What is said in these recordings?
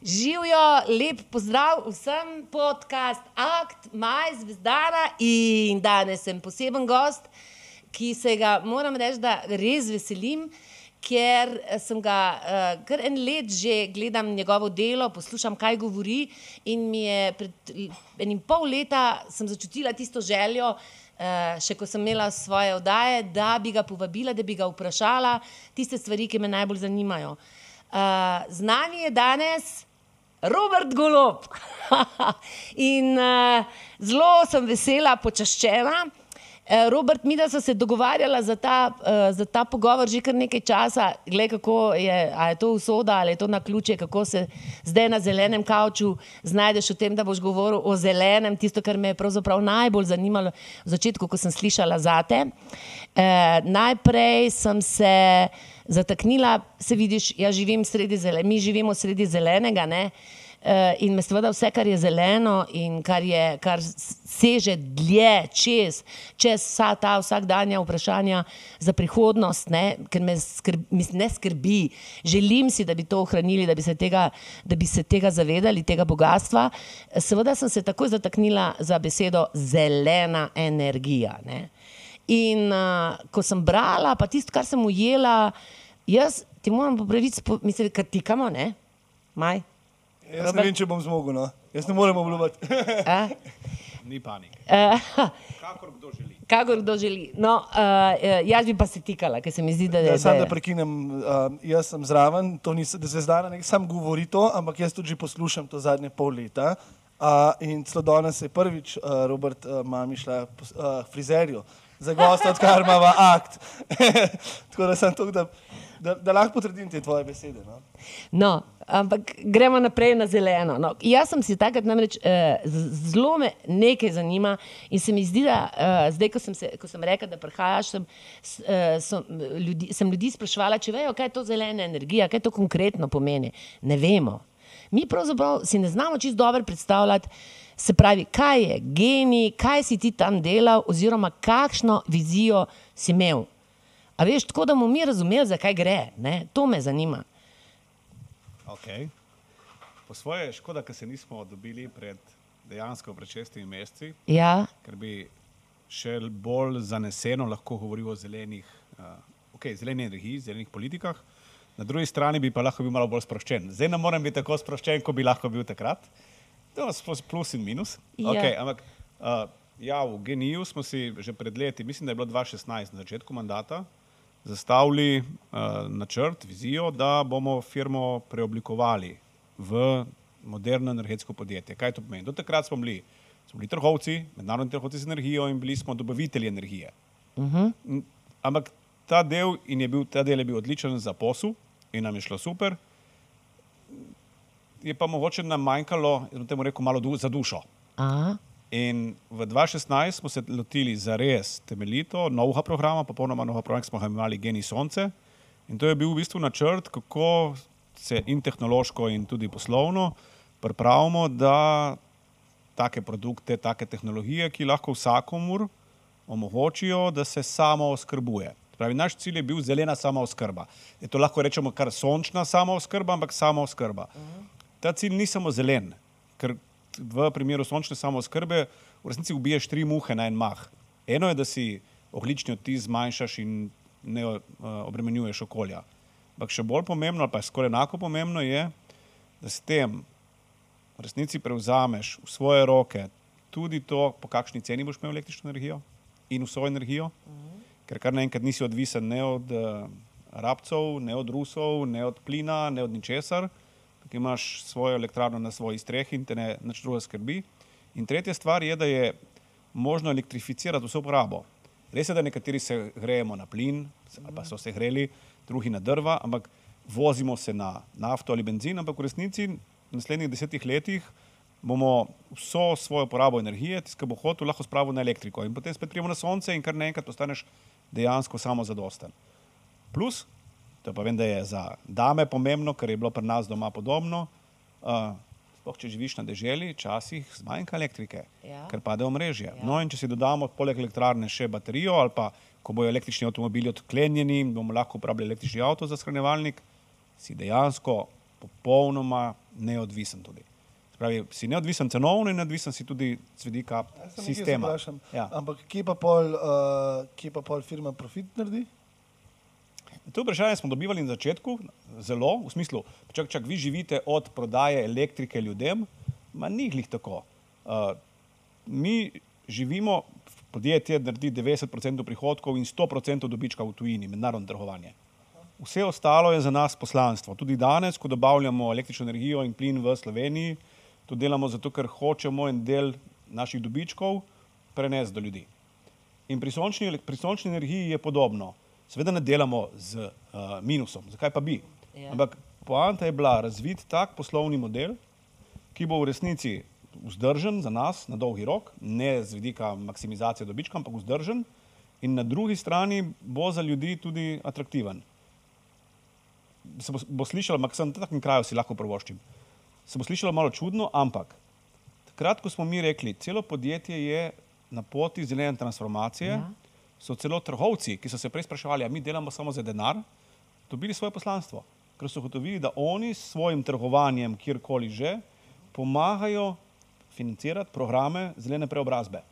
Živijo, lep pozdrav vsem, podcast Akt, Maj, Zvezdana in danes sem poseben gost, ki se ga moram reči, da res veselim, ker sem ga uh, kar en let že gledam njegovo delo, poslušam, kaj govori in mi je pred enim pol leta začutila tisto željo, Uh, še ko sem imela svoje oddaje, da bi ga povabila, da bi ga vprašala tiste stvari, ki me najbolj zanimajo. Uh, z nami je danes Robert Golob. In uh, zelo sem vesela, počaščena. Uh, Robert, mi da smo se dogovarjali za, uh, za ta pogovor že kar nekaj časa, gled, kako je, je to usoda ali je to na ključe, kako se zdaj na zelenem kavču znajdeš v tem, da boš govoril o zelenem, tisto, kar me je pravzaprav najbolj zanimalo v začetku, ko sem slišala zate. Uh, najprej sem se zataknila, se vidiš, ja živim sredi zelenega, mi živimo sredi zelenega, ne? Uh, in me seveda vse, kar je zeleno in kar, je, kar seže dlje čez, čez vsa ta vsakdanja vprašanja za prihodnost, ne? ker me, skrb, ne skrbi. Želim si, da bi to ohranili, da bi se tega, da bi se tega zavedali, tega bogatstva. Seveda sem se takoj zataknila za besedo zelena energija. Ne? In uh, ko sem brala, pa tisto, kar sem ujela, jaz ti moram popraviti, mislim, da tikamo, ne? Maj. Jaz Robert? ne vem, če bom zmogel, no. jaz ne morem obljubiti. Ni panike. Kakor kdo želi. Kakor kdo želi. No, uh, jaz bi pa se tikala, ker se mi zdi, da je. Ja, sam da prekinem, uh, jaz sem zraven, to ni se zdaj, ne sam govori to, ampak jaz tudi poslušam to zadnje pol leta. Uh, in celo danes je prvič uh, Robert uh, mami šla uh, frizerju za gosta, odkar ima akt. Tako da sem tukaj, da, da, da lahko potrdim te tvoje besede. No? No, ampak gremo naprej na zeleno. No, jaz sem si takrat namreč uh, zelo me nekaj zanima in se mi zdi, da uh, zdaj, ko sem, se, ko sem rekel, da prihajaš, sem, uh, sem, ljudi, sem ljudi sprašvala, če vejo, kaj je to zelena energija, kaj to konkretno pomeni. Ne vemo. Mi pravzaprav si ne znamo čisto dobro predstavljati, se pravi, kaj je genij, kaj si ti tam delal, oziroma kakšno vizijo si imel. A veš, tako da bomo mi razumeli, zakaj gre. Ne? To me zanima. Okay. Po svoje je škoda, ker se nismo dobili pred dejansko pred šestimi meseci. Ja. Ker bi še bolj zaneseno lahko govoril o zelenih, uh, okay, zeleni energiji, zelenih politikah. Na drugi strani bi pa lahko bil malo bolj sproščen. Zdaj ne morem biti tako sproščen, kot bi lahko bil takrat. To je plus in minus. Ja. Okay, ampak uh, ja, v Geniju smo si že pred leti, mislim, da je bilo 2016, na začetku mandata, zastavili uh, načrt, vizijo, da bomo firmo preoblikovali v moderno energetsko podjetje. Kaj to pomeni? Do takrat smo bili, smo bili trgovci, mednarodni trgovci z energijo in bili smo dobavitelji energije. Uh Mhm. -huh. Ampak ta del, je bil, ta del je bil odličen za posel in nam je šlo super. Je pa mogoče nam manjkalo, da temu rekel, malo du za dušo. Aha. In v 2016 smo se lotili za res temeljito novega programa, popolnoma novega programa, ki smo ga imeli Geni Sonce. In to je bil v bistvu načrt, kako se in tehnološko, in tudi poslovno pripravimo, da take produkte, take tehnologije, ki lahko vsakomur omogočijo, da se samo oskrbuje. Pravi, naš cilj je bil zelena samooskrba. To lahko rečemo kar sončna samooskrba, ampak samooskrba. Uh -huh. Ta cilj ni samo zelen, ker v primeru sončne samooskrbe v resnici ubiješ tri muhe na en mah. Eno je, da si oglični odtis zmanjšaš in ne uh, obremenjuješ okolja. Ampak še bolj pomembno, ali pa skoraj enako pomembno je, da s tem v resnici prevzameš v svoje roke tudi to, po kakšni ceni boš imel električno energijo in vso energijo. -huh ker kar naenkrat nisi odvisen ne od uh, rabcev, ne od Rusov, ne od plina, ne od ničesar, ki imaš svojo elektrarno na svoji strehi in te ne nič druga skrbi. In tretja stvar je, da je možno elektrificirati vso uporabo. Res je, da nekateri se grejemo na plin, ali pa so se greli, drugi na drva, ampak vozimo se na nafto ali benzin, ampak v resnici v naslednjih desetih letih bomo vso svojo porabo energije, tiskaj bo hotel, lahko spravil na elektriko. In potem spet prijemo na sonce in kar naenkrat postaneš dejansko samo zadosten. Plus, to pa vem, da je za dame pomembno, ker je bilo pri nas doma podobno. Uh, Sploh, če živiš na deželi, včasih zmanjka elektrike, Ja. ker pade omrežje. Ja. No, in če si dodamo poleg elektrarne še baterijo, ali pa ko bojo električni avtomobili odklenjeni bomo lahko uporabljali električni avto za shranjevalnik, si dejansko popolnoma neodvisen tudi. Pravi, si neodvisen cenovno in neodvisen si tudi z vidika nekaj sistema. Ja. Ampak kje pa, pol, uh, kje pa pol firma profit naredi? To vprašanje smo dobivali na začetku, zelo v smislu, čak, čak vi živite od prodaje elektrike ljudem, ma ni glih tako. Uh, mi živimo, podjetje naredi 90% prihodkov in 100% dobička v tujini, mednarodno trgovanje. Vse ostalo je za nas poslanstvo. Tudi danes, ko dobavljamo električno energijo in plin v Sloveniji, to delamo zato, ker hočemo en del naših dobičkov prenesti do ljudi. In pri sončni, pri sončni energiji je podobno. Seveda ne delamo z uh, minusom, zakaj pa bi? Ja. Ampak poanta je bila razviti tak poslovni model, ki bo v resnici vzdržen za nas na dolgi rok, ne z vidika maksimizacije dobička, ampak vzdržen in na drugi strani bo za ljudi tudi atraktiven. Se bo, bo slišalo, ampak sem v takem kraju si lahko prvoščim. Se bo slišalo malo čudno, ampak takrat, ko smo mi rekli, celo podjetje je na poti zelene transformacije, Ja. So celo trgovci, ki so se prej spraševali, ali mi delamo samo za denar, dobili svoje poslanstvo. Ker so ugotovili, da oni s svojim trgovanjem, kjerkoli že, pomagajo financirati programe zelene preobrazbe.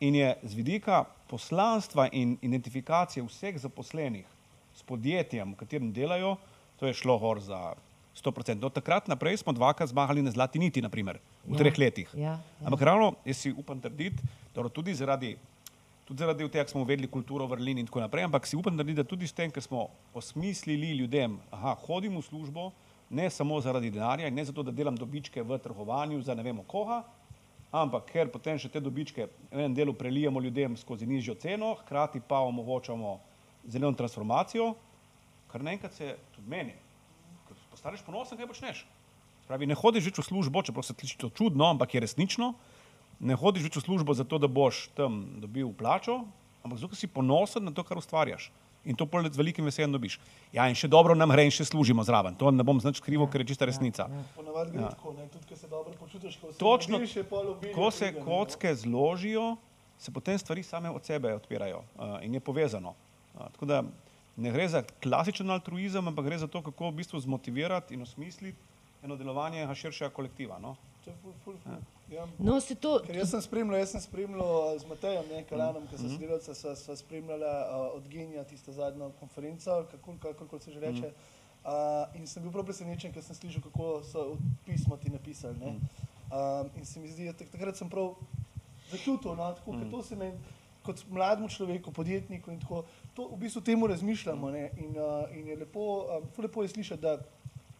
In je z vidika poslanstva in identifikacije vseh zaposlenih s podjetjem, v katerem delajo, to je šlo gor za 100%. Od takrat naprej smo dvakrat zmagali na zlati niti, naprimer, v Ja, treh letih. ja, ja. Ampak ravno, jaz si upam trditi, da tudi zaradi, tudi zaradi tega, ker smo uvedli kulturo vrlin in tako naprej, ampak si upam trditi, da tudi s tem, ker smo osmislili ljudem, aha, hodim v službo, ne samo zaradi denarja in ne zato, da delam dobičke v trgovanju za ne vemo koga, ampak ker potem še te dobičke v enem delu prelijemo ljudem skozi nižjo ceno, hkrati pa omogočamo zeleno transformacijo, kar naenkrat se tudi meni, ko postaneš ponosen, kaj počneš. Pravi, ne hodiš več v službo, čeprav se sliši to čudno, ampak je resnično. Ne hodiš več v službo zato, da boš tam dobil plačo, ampak zato, ker si ponosen na to, kar ustvarjaš. In to z velikim veseljem dobiš. Ja, in še dobro nam gre in še služimo zraven. To ne bom znač krivo, ker je čista resnica. Ponavadi gre Ja. tako, ne? tudi ko se dobro počutiš, ko se Točno, pol obilje ko se pride, ne, no. kocke zložijo, se potem stvari same od sebe odpirajo uh, in je povezano. Uh, tako da ne gre za klasičen altruizem, ampak gre za to, kako v bistvu zmotivirati in osmisliti eno delovanje širšega kolektiva. No? Je ful, ful, ful. Ja. No, se to, Ker jaz sem spremljal, jaz sem spremljal eh, z Matejem, ne, Kalanom, ki Mhm. so sodelavca, sva, sva spremljala uh, od Genija tisto zadnjo konferenco, kako, kako, kako se že Mhm. reče. Uh, in sem bil prav presenečen, ker sem slišal, kako so pismo ti napisali. Ne. Mhm. Um, in se mi zdi, da tak, takrat sem prav začutil, no, tako, Mhm. mm. to se meni kot mlademu človeku, podjetniku in tako, to v bistvu temu razmišljamo. Ne, in, uh, in je lepo, um, lepo je slišati, da v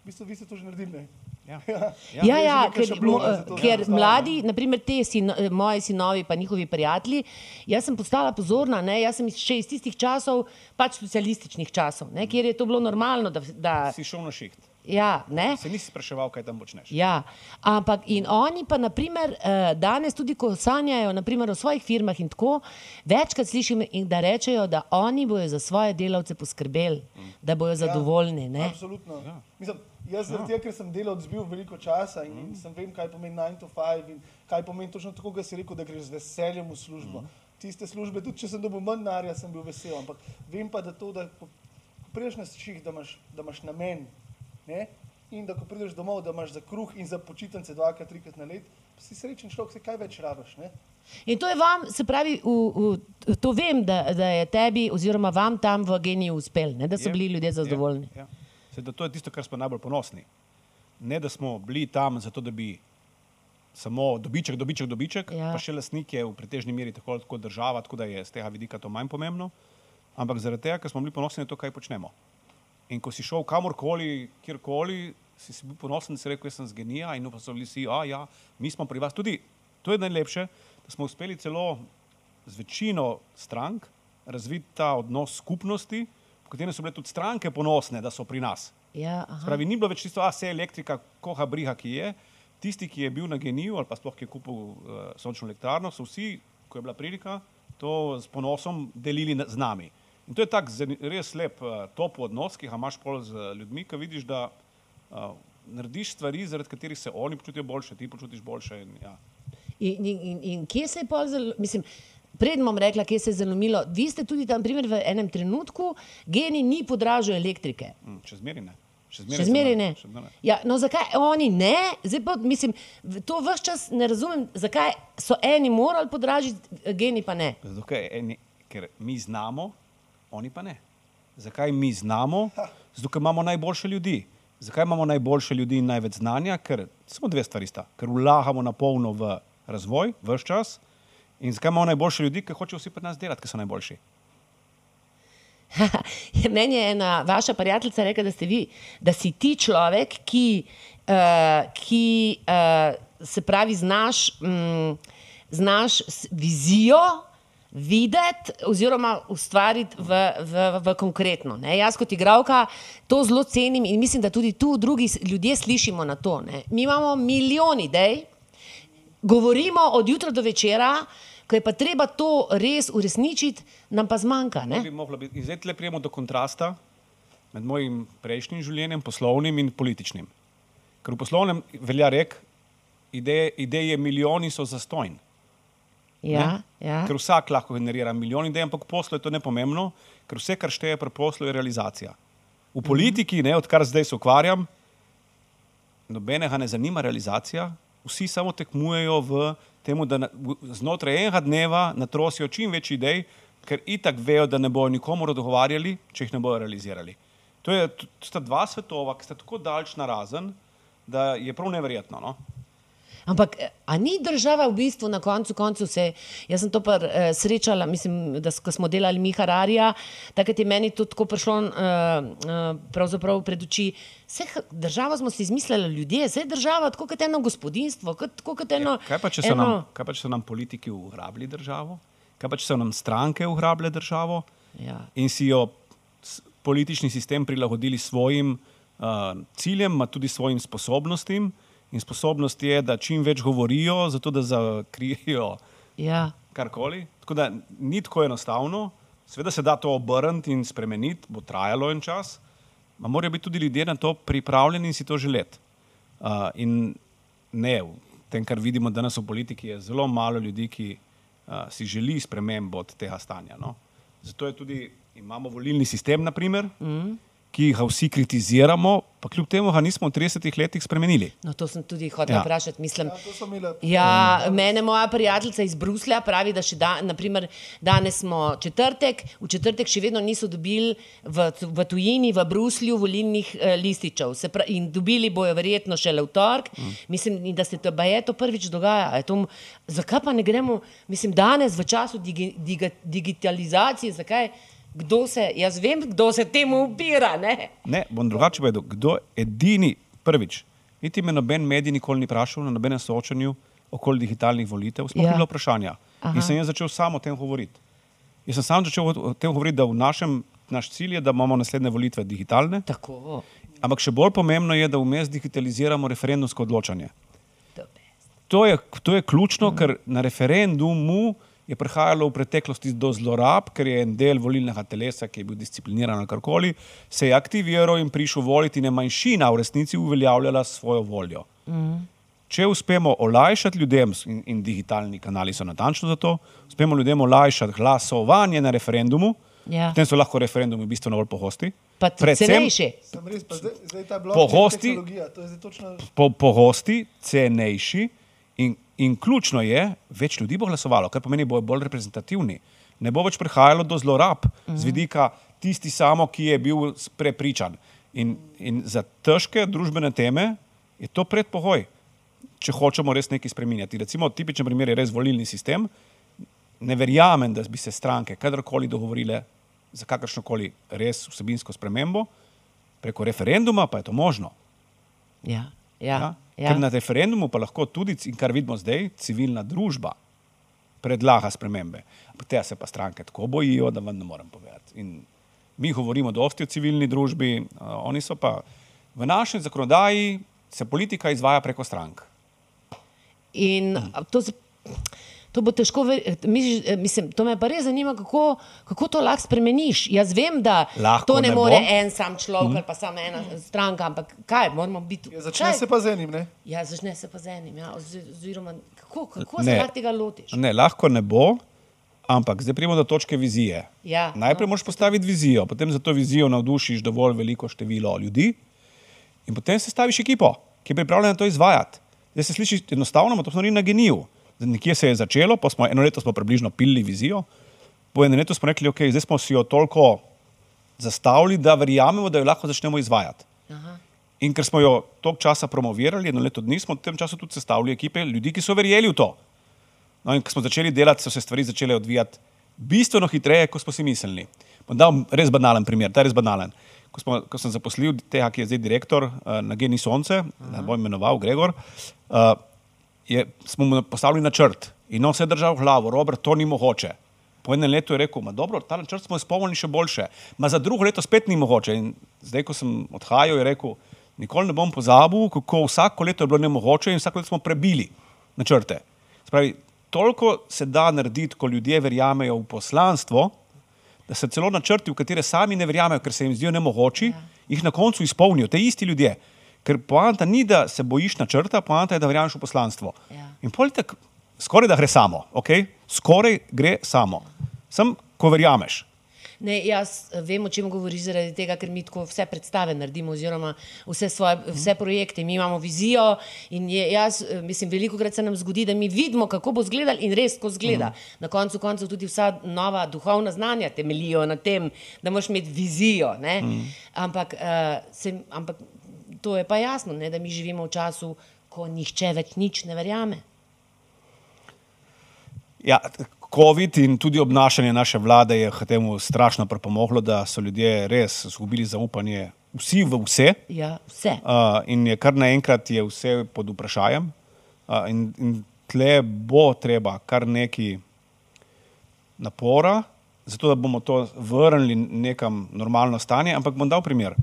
bistvu vi ste to že naredili. Ne. Ja. Ja. Ja, ja, neka ker, šablona mo, za to, ker postavimo. mladi, naprimer te sin, moji sinovi, pa njihovi prijatelji, jaz sem postala pozorna, ne, jaz sem iz, še iz tistih časov, pač socialističnih časov, ne, kjer je to bilo normalno, da, da Si šel na šiht, ja, ne. se nisi spraševal, kaj tam počneš. Ja, ampak in oni pa, naprimer, eh, danes tudi, ko sanjajo naprimer, o svojih firmah in tako, večkrat slišim, in da rečejo, da oni bojo za svoje delavce poskrbeli, da bojo zadovoljni. Ne? Absolutno. Ja. Mislim, jaz, zaradi tega, ker sem delal, zbil veliko časa in, in sem vem, kaj pomeni 9 to 5 in kaj pomeni točno tako, kot si rekel, da greš z veseljem v službo. Tiste službe, tudi če sem dobil manj denarja, sem bil vesel, ampak vem pa, da to, da ko, ko prideš na ših, da imaš, da imaš namen ne? in da ko prideš domov, da imaš za kruh in za počitnice dvakrat, trikrat na let, si srečen človek, se kaj več rabiš. Ne? In to je vam, se pravi, v, v, to vem, da, da je tebi oziroma vam tam v geniju uspel, ne? da so bili ljudje zadovoljni. Ja, ja. Saj, da to je tisto, kar smo najbolj ponosni. Ne, da smo bili tam zato, da bi samo dobiček, dobiček, dobiček, Ja. pa še lastnik je v pretežni meri tako ali tako država, tako da je z tega vidika to manj pomembno. Ampak zaradi tega, ker smo bili ponosni na to, kaj počnemo. In ko si šel kamorkoli, kjerkoli, si, si bil ponosen, da si rekel, jaz sem z genija in pa so bili vsi, a ja, mi smo pri vas. Tudi to je najlepše, da smo uspeli celo z večino strank razviti ta odnos skupnosti, katerem so bile tudi stranke ponosne, da so pri nas. Ja. Spravi, ni bilo več tisto, a se elektrika, koha briga, ki je. Tisti, ki je bil na geniju ali pa sploh, ki je kupil uh, sončno elektrarno, so vsi, ko je bila prilika, to s ponosom delili z nami. In to je tak res lep uh, top odnos, ki ga imaš pol z uh, ljudmi, ki vidiš, da uh, narediš stvari, zaradi katerih se oni počutijo boljše, ti počutiš boljše. In, ja. In, in, in, in kje se je pol zelo, mislim, predtem bom rekla, kje se je zalomilo. Vi ste tudi tam, primer, v enem trenutku, geni ni podražil elektrike. mm, Če zmeri ne. Še zmeraj Še zmeraj ne. še zmeraj. Ja, no, zakaj oni ne? Zdaj pa, mislim, to vse čas ne razumem, zakaj so eni morali podražiti, geni pa ne. Zato, ker, eni, ker mi znamo, oni pa ne. Zakaj mi znamo? Zato, ker imamo najboljše ljudi. Zakaj imamo najboljše ljudi in največ znanja? Ker samo dve stvari sta. Ker vlagamo na polno v razvoj, vse čas. In zakaj imamo najboljše ljudi? Ker hočejo vsi pri nas delati, ker so najboljši. Meni je ena vaša prijateljica rekla, da, vi, da si ti človek, ki, uh, ki uh, se pravi, znaš, mm, znaš vizijo videti oziroma ustvariti v, v, v konkretno. Ne? Jaz kot igralka to zelo cenim in mislim, da tudi tu drugi ljudje slišimo na to. Ne? Mi imamo milijon idej, govorimo od jutra do večera, ko je pa treba to res uresničiti, nam pa zmanjka. Ne? Bi moglo biti. Zdaj tle prijemo do kontrasta med mojim prejšnjim življenjem, poslovnim in političnim. Ker v poslovnem velja rek, ideje, ideje milijoni so zastojni. Ja, ja. Ker vsak lahko generira milijon idej, ampak v poslu je to nepomembno, ker vse, kar šteje pri poslu, je realizacija. V politiki, ne, odkar zdaj se ukvarjam, nobenega ne zanima realizacija, vsi samo tekmujejo v tem, da na, znotraj enega dneva natrosijo čim več idej, ker itak vejo, da ne bodo nikomor odgovarjali, če jih ne bodo realizirali. To, je, to sta dva svetova, ki sta tako daleč narazen, da je prav neverjetno. No? Ampak, eh, a ni država v bistvu na koncu koncu se, jaz sem to pa uh, srečala, mislim, da ko smo delali Miha Rarija, takrat je meni to tako prišlo uh, uh, pravzaprav pred oči. Vse državo smo si izmislili ljudje, vse država tako kot eno gospodinstvo, kot, kot eno. Ja, Kaj pa, eno, nam, kaj pa, če so nam politiki ugrabili državo? Kaj pa, če so nam stranke ugrabile državo Ja. in si jo politični sistem prilagodili svojim uh, ciljem, tudi svojim sposobnostim? In sposobnost je, da čim več govorijo, zato da zakrijejo Ja. karkoli. Tako da ni tako enostavno. Seveda se da to obrniti in spremeniti, bo trajalo en čas, ampak morajo biti tudi ljudje na to pripravljeni in si to želeti. Uh, in ne, v tem, kar vidimo danes v politiki, je zelo malo ljudi, ki uh, si želi spremembo od tega stanja. No? Zato je tudi, imamo volilni sistem, naprimer, mm. Ki ga vsi kritiziramo, pa kljub temu ga nismo v 30 letih spremenili. No, to sem tudi hotel ja. Vprašati. Mislim, Ja, imeli. Ja, mene moja prijateljica iz Bruslja pravi, da da, naprimer, danes smo četrtek, v četrtek še vedno niso dobili v, v tujini, v Bruslju volilnih eh, lističev. Se Pra, in dobili bojo verjetno šele v torek. Mm. Mislim, in da se to, baje, to prvič dogaja. A je To, zakaj pa ne gremo, mislim, danes v času digi, diga, digitalizacije, zakaj? Kdo se, jaz vem, kdo se temu upira. Ne? Ne, bom drugače povedal. Kdo edini, prvič, niti me noben medij nikoli ni vprašal na nobenem soočanju okoli digitalnih volitev, smo Ja. ja. bilo vprašanja. Aha. In sem jaz začel samo o tem govoriti. Jaz sem sam začel o tem govoriti, da v našem, naš cilj je, da imamo naslednje volitve digitalne, Tako. ampak še bolj pomembno je, da vmes digitaliziramo referendumsko odločanje. to je, to je ključno, ker na referendumu je prihajalo v preteklosti do zlorab, ker je en del volilnega telesa, ki je bil discipliniran ali karkoli, se je aktiviral in prišel voliti in je manjšina v resnici uveljavljala svojo voljo. Mm. Če uspemo olajšati ljudem, in, in digitalni kanali so natančno za to, uspemo ljudem olajšati glasovanje na referendumu, Ja. potem so lahko referendumi bistveno bolj pogosti. Pa cenejši. Sem res, pa zdaj, zdaj ta blok Pogosti- tehnologija, to je zdaj točno po, pogosti, cenejši in, ključno je, več ljudi bo glasovalo, kar pomeni, bojo bolj reprezentativni. Ne bo več prihajalo do zlorab mm. z vidika tisti samo, ki je bil prepričan. In, in za težke družbene teme je to predpogoj, če hočemo res nekaj spremenjati. Recimo, tipičen primer je res volilni sistem. Ne verjamem, da bi se stranke kadarkoli dogovorile za kakršno koli res vsebinsko spremembo, preko referenduma pa je to možno. Ja, ja, Ja? Ja. Ker na referendumu pa lahko tudi, in kar vidimo zdaj, civilna družba predlaga spremembe. Ampak Tega se pa stranke tako bojijo, da vam ne morem povedati. In mi govorimo dosti o civilni družbi, oni so pa v naši zakonodaji se politika izvaja preko strank. In to, se- to bo težko, ver- misliš, eh, mislim, to me pa res zanima, kako, kako to lahko spremeniš. Jaz vem, da Lahko to ne, ne more bo. en sam človek ali pa samo ena stranka, ampak kaj, moramo biti. Ja, začne kaj? se pa z enim, ne? Ja, začne se pa z enim. Ja, ozi- oziroma, kako kako se lahko tega lotiš? Ne, lahko ne bo, ampak zdaj pridemo do točke vizije. Ja, Najprej no. moraš postaviti vizijo, potem za to vizijo navdušiš dovolj veliko število ljudi In potem se staviš ekipo, ki je pripravljena to izvajati. Zdaj se sliši enostavno, ampak to smo naredili na geniju. Nekje se je začelo, pa smo eno leto smo približno pili vizijo, po enem letu smo rekli, ok, zdaj smo si jo toliko zastavili, da verjamemo, da jo lahko začnemo izvajati. Aha. In ker smo jo toliko časa promovirali, eno leto dni, smo v tem času tudi sestavili ekipe ljudi, ki so verjeli v to. No, in ko smo začeli delati, so se stvari začele odvijati bistveno hitreje, kot smo si mislili. Bom dal res banalen primer, ta je res banalen. Ko, smo, ko sem zaposlil tega, ki je zdaj direktor uh, na Geni Sonce, da bo imenoval Gregor, uh, je, smo mu postavili načrt in on se je držal v glavo, Robert, to ni mogoče. Po enem letu je rekel, ma dobro, ta načrt smo izpolnili še boljše, ma za drugo leto spet ni mogoče. In zdaj, ko sem odhajal, je rekel, nikoli ne bom pozabil, kako vsako leto je bilo nemogoče in vsako leto smo prebili načrte. Spravi, toliko se da narediti, ko ljudje verjamejo v poslanstvo, da se celo načrti, v katere sami ne verjamejo, ker se jim zdijo nemogoči, ja. jih na koncu izpolnijo, te isti ljudje. Ker poanta ni, da se bojiš načrta, poanta je, da verjameš v poslanstvo. Ja. In politik skoraj da gre samo, okay? skoraj gre samo. Sem, ko verjameš. Ne, jaz eh, vem, o čem govoriš, zaradi tega, ker mi tako vse predstave naredimo, oziroma vse, svoje, vse projekte. Mi imamo vizijo in je, jaz, eh, mislim, veliko krat se nam zgodi, da mi vidimo, kako bo izgledal in res, ko zgleda. Na koncu koncev tudi vsa nova duhovna znanja temeljijo na tem, da moraš imeti vizijo. ne. Ampak, uh, se, ampak to je pa jasno, ne, da mi živimo v času, ko nihče več nič ne verjame. Ja, COVID in tudi obnašanje naše vlade je temu strašno pripomoglo, da so ljudje res izgubili zaupanje vsi v vse. Ja, vse. Uh, in je kar naenkrat je vse pod vprašanjem. Uh, in, in tle bo treba kar nekaj napora, zato da bomo to vrnili nekam normalno stanje. Ampak bom dal primer.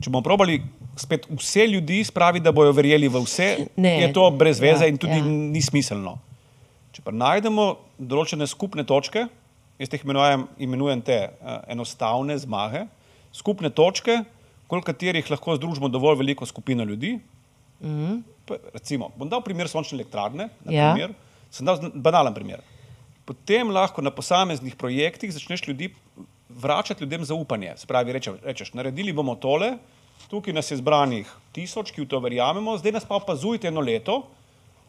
Če bomo probali spet vse ljudi spraviti, da bojo verjeli v vse, Ne. je to brez veze Ja, in tudi ja. ni smiselno. Če pa najdemo določene skupne točke, jaz jih imenujem, imenujem te uh, enostavne zmage, skupne točke, okoli katerih lahko združimo dovolj veliko skupino ljudi. Mhm. Pa, recimo, bom dal primer sončne elektrarne, na Ja. primer, sem dal banalen primer. Potem lahko na posameznih projektih začneš ljudi vračati ljudem zaupanje. Se pravi, reče, rečeš, naredili bomo tole, tukaj nas je zbranih tisoč, ki v to verjamemo, zdaj nas pa opazujte eno leto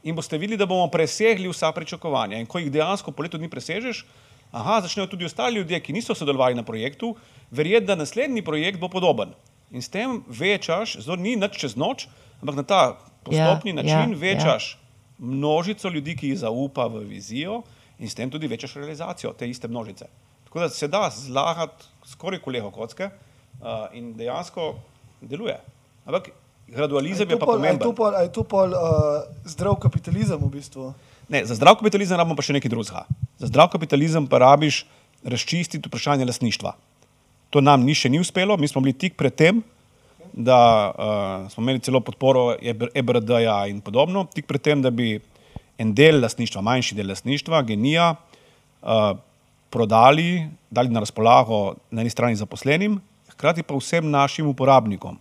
in boste videli, da bomo presegli vsa pričakovanja. In ko jih dejansko po letu dni presežeš, aha, začnejo tudi ostali ljudje, ki niso sodelovali na projektu, verjeti, da naslednji projekt bo podoben. In s tem večaš, zelo ni nič čez noč, ampak na ta postopni Ja, način ja, večaš množico ljudi, ki jih zaupa v vizijo in s tem tudi večaš realizacijo te iste množice. Tako da se da zlagati skoraj kolego kocke uh, in dejansko deluje. Ampak gradualizem je pa to pol, a je pomemben. to pol, je to pol uh, zdrav kapitalizem v bistvu? Ne, za zdrav kapitalizem rabimo pa še nekaj drugega. Za zdrav kapitalizem pa rabiš razčistiti vprašanje lastništva. To nam ni še ni uspelo, mi smo bili tik pred tem, da uh, smo imeli celo podporo EBR- EBRD-ja in podobno, tik pred tem, da bi en del lastništva, manjši del lastništva, genija, uh, prodali, dali na razpolago na eni strani zaposlenim, hkrati pa vsem našim uporabnikom.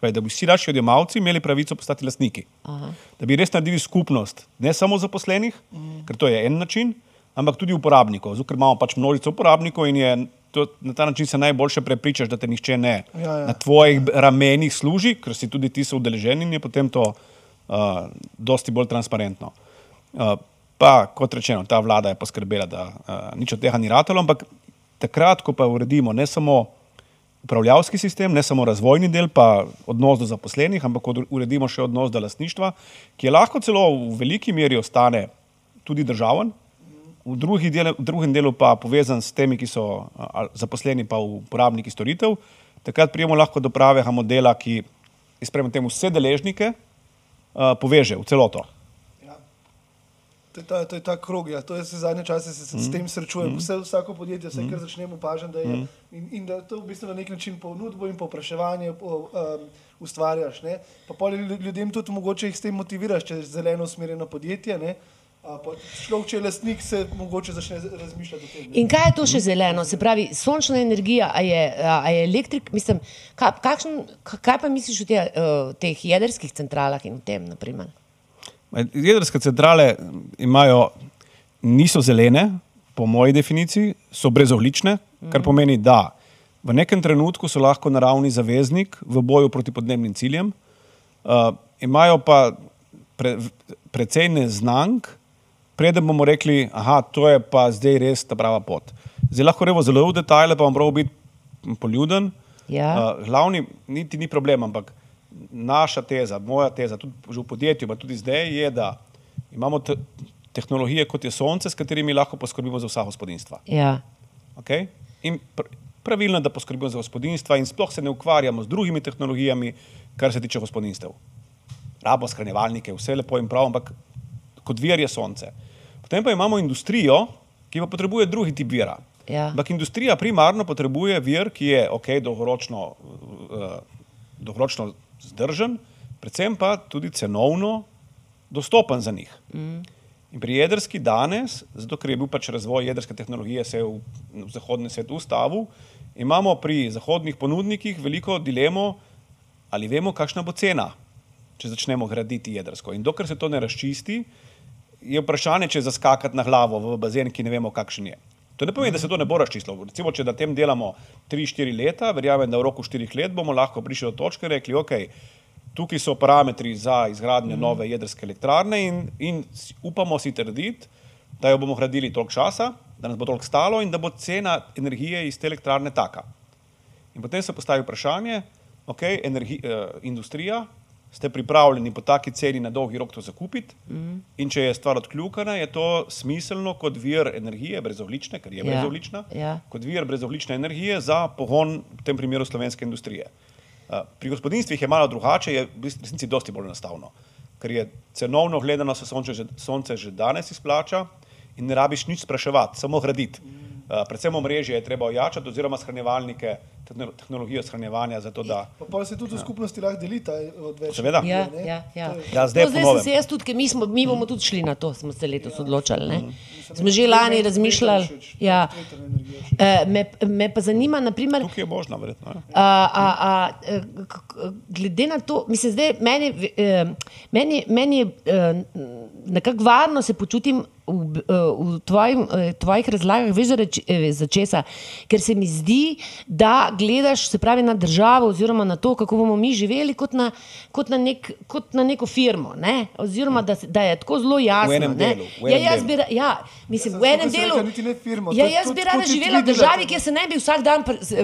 Spravi, da bi vsi naši odjemalci imeli pravico postati lastniki. Aha. Da bi res naredili skupnost, ne samo zaposlenih, mm. ker to je en način, ampak tudi uporabnikov. Zato, ker imamo pač množico uporabnikov in je to, na ta način se najboljše prepričaš, da te nihče ne Ja, ja. na tvojih ramenih služi, ker si tudi ti so udeleženi in je potem to uh, dosti bolj transparentno. Uh, pa, kot rečeno, ta vlada je poskrbela, da uh, nič od tega ni ratalo, ampak takrat, ko pa uredimo ne samo upravljavski sistem, ne samo razvojni del, pa odnos do zaposlenih, ampak uredimo še odnos do lastništva, ki je lahko celo v veliki meri ostane tudi državen, v, del, v drugem delu pa povezan s temi, ki so zaposleni, pa uporabniki storitev. Takrat prijemo lahko do pravega modela, ki izpremo temu vse deležnike, poveže v celoto. To je ta, to je ta krog, ja. to je se zadnje čase se, se Mhm. s tem srečujem. Vse, vsako podjetje, vse, kar začnemo opažati, da je Mhm. in, in da to v bistvu na nek način ponudbo in povpraševanje po, um, ustvarjaš. Ne? Pa pol lju- ljudem tudi mogoče jih s tem motiviraš, če je zeleno usmerjeno podjetje. Ne? Človek, če je lastnik, se mogoče začne razmišljati o tem. ne. In kaj je to še zeleno? Se pravi, sončna energija, a je, a je elektrik, mislim, kaj, kakšen, kaj pa misliš o te, uh, teh jedrskih centralah in o tem, naprimer? Jedrske centrale imajo, niso zelene, po moji definiciji, so brezoglične, kar pomeni, da v nekem trenutku so lahko naravni zaveznik v boju proti podnebnim ciljem, uh, imajo pa pre, precej neznank, preden bomo rekli, da to je pa zdaj res ta prava pot. Zdaj lahko gremo zelo v detajle, pa bom prav biti poljuden. Ja. Uh, glavni, niti ni problem, ampak naša teza, moja teza, tudi že v podjetju, pa tudi zdaj, je, da imamo te, tehnologije, kot je sonce, s katerimi lahko poskrbimo za vsa gospodinstva. Ja. Okay? In pr pravilno je, da poskrbimo za gospodinstva, in sploh se ne ukvarjamo z drugimi tehnologijami, kar se tiče gospodinstev. Rabo shranjevalnike, vse lepo in prav, ampak kot vir je sonce. Potem pa imamo industrijo, ki pa potrebuje drugi tip vira. Ja. Ampak industrija primarno potrebuje vir, ki je ok, dolgoročno, uh, dolgoročno zdržen, predvsem pa tudi cenovno dostopen za njih. Mm. In pri jedrski danes, zato ker je bil pač razvoj jedrske tehnologije se v, v zahodni svet ustavil, imamo pri zahodnih ponudnikih veliko dilemo, ali vemo, kakšna bo cena, če začnemo graditi jedrsko. In dokler se to ne razčisti, je vprašanje, če zaskakati na glavo v bazen, ki ne vemo, kakšen je. To ne pomeni, da se to ne bo razčistilo. Recimo, če na tem delamo 3-4 leta, verjamem, da v roku 4 let bomo lahko prišli do točke in rekli, ok, tukaj so parametri za izgradnjo mm. nove jedrske elektrarne in, in upamo si trditi, da jo bomo gradili toliko časa, da nas bo toliko stalo in da bo cena energije iz te elektrarne taka. In potem se postavi vprašanje, ok, energi, uh, industrija, ste pripravljeni po taki ceni na dolgi rok to zakupiti mm. in če je stvar odkljukana, je to smiselno kot vir energije, brezoglične, ker je Ja, brezoglična, ja. kot vir brezoglične energije za pogon, v tem primeru slovenske industrije. Uh, Pri gospodinstvih je malo drugače, je v resnici dosti bolj enostavno, ker je cenovno gledano se sonce že, sonce že danes izplača in ne rabiš nič spraševati, samo graditi. Uh, predvsem omrežje je treba ojačati oziroma shranjevalnike, tehnologijo shranjevanja, zato da Pa, pa se tudi v skupnosti lahko delita od več. Seveda. Ja, ne? ja, ja. To je- Ja, zdaj no, zdaj se jaz tudi, ker mi, smo, mi bomo tudi šli na to, smo se letos odločili. Ne? Smo že lani razmišljali. Ja. Eh, Me, me pa zanima, naprimer, tukaj je možno, verjetno. Ja. A, a, a, eh, glede na to, mislim, zdaj meni, eh, meni, meni eh, nekako varno se počutim v, eh, v tvojim, eh, tvojih razlagah, veš, eh, za česa. Ker se mi zdi, da gledaš se pravi na državo oziroma na to, kako bomo mi živeli kot na, kot na, nek, kot na neko firmo. Ne? Oziroma, da, da je tako zelo jasno. enem ne. delu, v ja, enem jaz delu. bi, ja, mislim, Jaz v enem delu. ne firmo, Ja, jaz bi rada živela v vi državi, kjer se ne bi vsak dan pr, s, uh,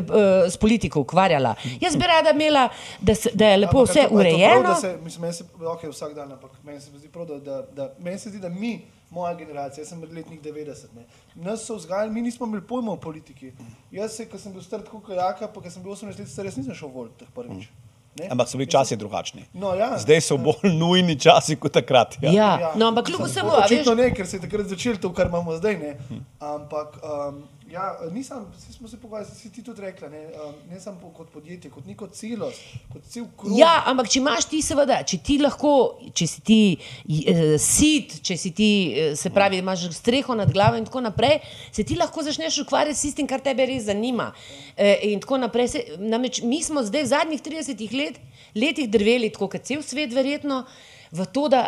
s politiko ukvarjala. Jaz bi rada imela, da, se, da je lepo Ampak vse to- prav, urejeno. da se- Mislim, meni se, okay, vsak dan, ampak meni se zdi prav, da, da, da, meni se zdi, da mi, moja generacija, jaz sem med letnik 90, ne, nas so vzgajali, mi nismo imeli pojma o politiki. Jaz, se, ko sem bil star tako kot pa ko sem bil 18 let star, jaz nisem šel voliti teh prvič. Ne. Ampak so bili časi drugačni. No, ja. Zdaj so bolj nujni časi kot takrat. Ja. Ja, no, ampak kljub vsemu, Očitno ne, ker se je takrat začelo to, kar imamo zdaj. Ne. Ampak um, ja, nisem, vsi smo se pogovarjali, si ti tudi rekla, ne, ne samo po- kot podjetje, kot neko celost, kot cel krug. Ja, ampak če imaš ti, seveda, če ti lahko, če si ti uh, sit, če si ti, eh, se pravi, imaš streho nad glavo in tako naprej, se ti lahko začneš ukvarjati s tistim, kar tebe res zanima. Uh, in tako naprej. Se, namreč mi smo zdaj v zadnjih 30 let, letih drveli, tako kot cel svet, verjetno, v to, da,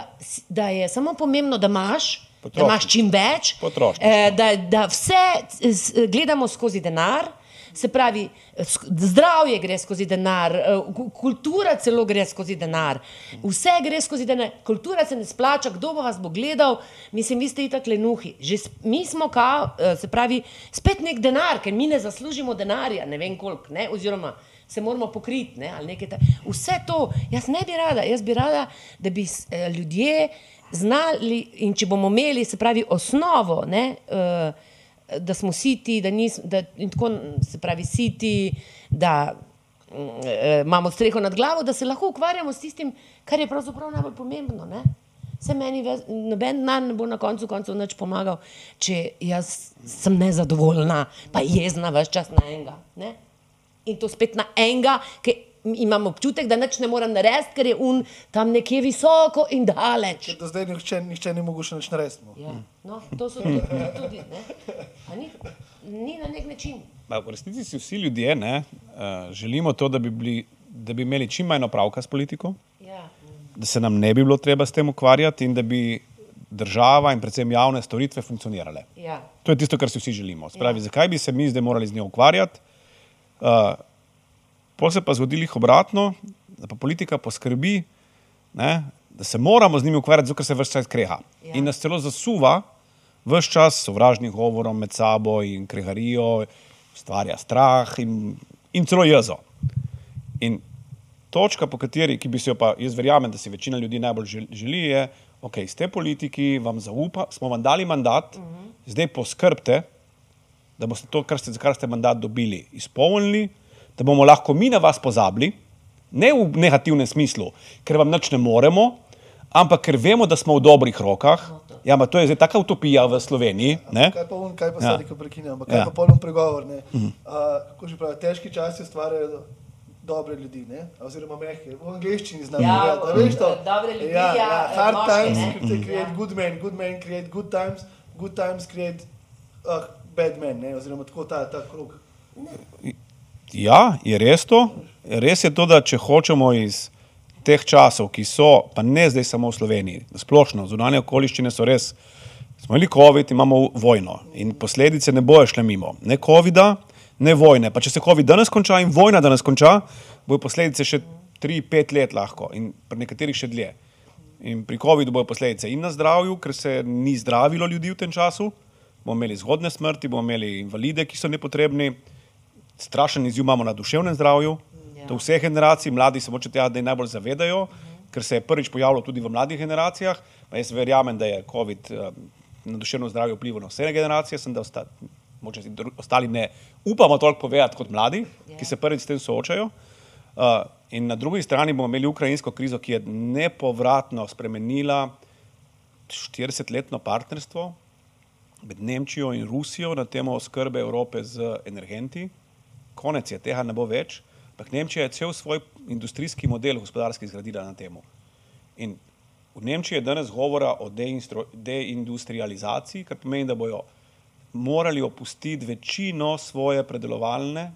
da je samo pomembno, da imaš. Da imaš čim več, Potrošništvo. eh, da, da vse gledamo skozi denar, se pravi, zdravje gre skozi denar, eh, ku- kultura celo gre skozi denar, vse gre skozi denar, kultura se ne splača, kdo bo vas bo gledal, mislim, vi ste itak lenuhi. Že mi smo, kao, eh, se pravi, spet nek denar, ker mi ne zaslužimo denarja, ne vem koliko, ne, oziroma se moramo pokriti. Ne, Vse to, jaz ne bi rada, jaz bi rada, da bi ljudje znali in če bomo imeli, se pravi, osnovo, ne, eh, da smo siti, da nismo, da, in tako se pravi, siti, da eh, imamo streho nad glavo, da se lahko ukvarjamo s tistim, kar je pravzaprav najbolj pomembno. Ne. Se meni ve- noben dan ne bo na koncu koncev nič pomagal, če jaz sem nezadovoljna, pa jezna več čas na enega. Ne? In to spet na enega, ki imam občutek, da nič ne morem narediti, ker je un tam nekje visoko in daleč. Do zdaj nihče, nihče ni mogel še nič narediti. no. Ja, no, to so tudi, tudi ne. A Ni, ni na nek način. Ma, V resnici si vsi ljudje ne, uh, želimo to, da bi, bili, da bi imeli čim manj opravka s politiko, Ja. da se nam ne bi bilo treba s tem ukvarjati in da bi država in predvsem javne storitve funkcionirale. Ja. To je tisto, kar si vsi želimo. Spravi, ja. Zakaj bi se mi zdaj morali z njo ukvarjati? Uh, Pol se pa zgodi jih obratno, da pa politika poskrbi, ne, da se moramo z njimi ukvarjati, ker se vse čas kreha. Ja. In nas celo zasuva, vse čas s sovražnim govorom med sabo in kreharijo, ustvarja strah in, in celo jezo. In točka, po kateri, ki bi si jo pa jaz verjamem, da si večina ljudi najbolj žel- želi, je, ok, ste politiki, vam zaupa, smo vam dali mandat, uh -huh. zdaj poskrbite, da boste to, kar ste, za kar ste mandat dobili, izpolnili, da bomo lahko mi na vas pozabili, ne v negativnem smislu, ker vam nič ne moremo, ampak ker vemo, da smo v dobrih rokah. Ja, ampak to je zdaj taka utopija v Sloveniji. Ne? Kaj pa on, kaj pa Ja. ja. sedaj, ko prekinjam, ampak kaj Ja. ja. pa polno pregovor, ne? Uh, kako že pravi, težki časi ustvarjajo dobre ljudi, ne? Oziroma mehke. V angleščini znam Ja, povedati, a veš to? dobre ljudi, ja, ja, ja, hard moške, times ne? create Ja. good men, good men create good times, good times create uh, bad men, ne? Oziroma tako ta, ta krug. Ja, je res to. Res je to, da če hočemo iz teh časov, ki so, pa ne zdaj samo v Sloveniji, splošno, zunanje okoliščine so res. Smo imeli COVID, imamo vojno in posledice ne bojo šle mimo. Ne COVID-a, ne vojne. Pa če se COVID danes konča in vojna danes konča, bojo posledice še 3-5 let lahko in pri nekaterih še dlje. In pri COVID-u bojo posledice in na zdravju, ker se ni zdravilo ljudi v tem času, bomo imeli zgodne smrti, bomo imeli invalide, ki so nepotrebni, strašen izziv imamo na duševnem zdravju. Ja. To vseh generacij, mladi se moče tega najbolj zavedajo, ker se je prvič pojavilo tudi v mladih generacijah. Pa jaz verjamem, da je COVID eh, na duševno zdravje vplival na vse generacije, sem da osta, moče si ostali ne upamo toliko povedati kot mladi, Ja. ki se prvič s tem soočajo. Uh, in na drugi strani bomo imeli ukrajinsko krizo, ki je nepovratno spremenila 40-letno partnerstvo med Nemčijo in Rusijo na temo oskrbe Evrope z energenti. Konec je, tega ne bo več. Ampak Nemčija je cel svoj industrijski model gospodarski zgradila na temu. In v Nemčiji je danes govora o deindustrializaciji, kar pomeni, da bojo morali opustiti večino svoje predelovalne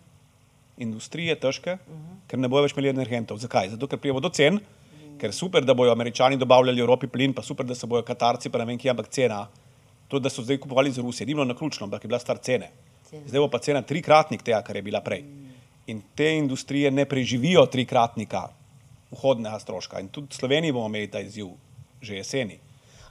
industrije, težke, uh -huh. ker ne bojo več imeli energentov. Zakaj? Zato, ker prijemo do cen, ker je super, da bojo američani dobavljali Evropi plin, pa super, da se bojo Katarci, pa ne vem kje, ampak cena. To, da so zdaj kupovali iz Rusije, ni bilo na ključno, ampak je bila stvar cene. Cene. Zdaj bo pa cena trikratnik tega, kar je bila prej. In te industrije ne preživijo trikratnika vhodnega stroška. In tudi v Sloveniji bomo imeli ta izziv že jeseni.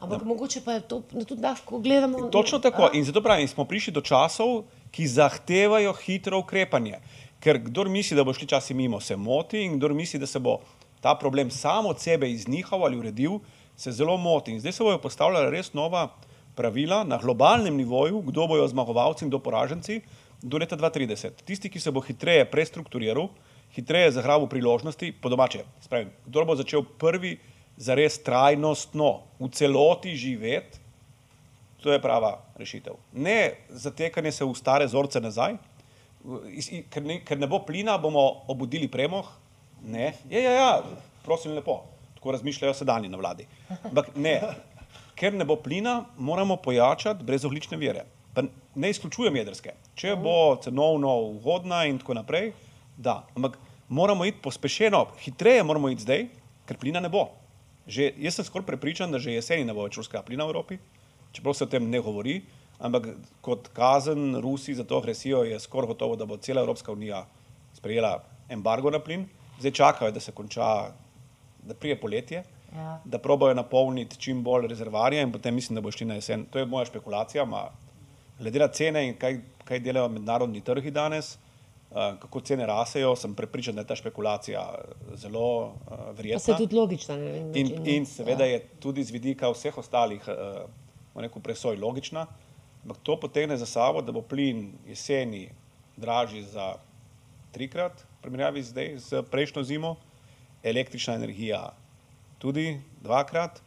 Ampak mogoče pa je to da tudi lahko gledamo. Točno tako. In zato pravim, smo prišli do časov, ki zahtevajo hitro ukrepanje. Ker kdor misli, da bo šli časi mimo, se moti, in kdor misli, da se bo ta problem sam od sebe iznihal ali uredil, se zelo moti. In zdaj se bojo postavljala res nova pravila na globalnem nivoju, kdo bojo zmagovalci in kdo poraženci do leta 2030. Tisti, ki se bo hitreje prestrukturiral, hitreje zagrabil priložnosti, po domače, spravim, kdo bo začel prvi zares trajnostno v celoti živeti, To je prava rešitev. Ne zatekanje se v stare vzorce nazaj, ker ne, ker ne bo plina, bomo obudili premoh. Ne, ja, ja, ja, prosim, lepo. Tako razmišljajo sedanji na vladi. Ampak ne, ker ne bo plina, moramo pojačati brezoglične vire. Pa ne izključujem jedrske. Če bo cenovno ugodna in tako naprej, da. Ampak moramo iti pospešeno, hitreje moramo iti zdaj, ker plina ne bo. Že, jaz sem skoraj prepričan, da že jeseni ne bo več ruskega plina v Evropi, čeprav se o tem ne govori, ampak kot kazen Rusiji za to agresijo je skoraj gotovo, da bo cela Evropska unija sprejela embargo na plin. Zdaj čakajo, da se konča, da prije poletje, Ja. da probojajo napolniti čim bolj rezervarje in potem mislim, da bo šli na jesen. To je moja špekulacija, ma, glede na cene in kaj, kaj delajo mednarodni trgi danes, uh, kako cene rasejo, sem prepričan, da je ta špekulacija zelo uh, Pa se verjetna. tudi logično. Ne, In, način, in seveda ja. je tudi z vidika vseh ostalih uh, rekel, presoj logična, ampak to potegne za sabo, da bo plin jeseni dražji za trikrat, v primerjavi zdaj z prejšnjo zimo, električna energija tudi dvakrat.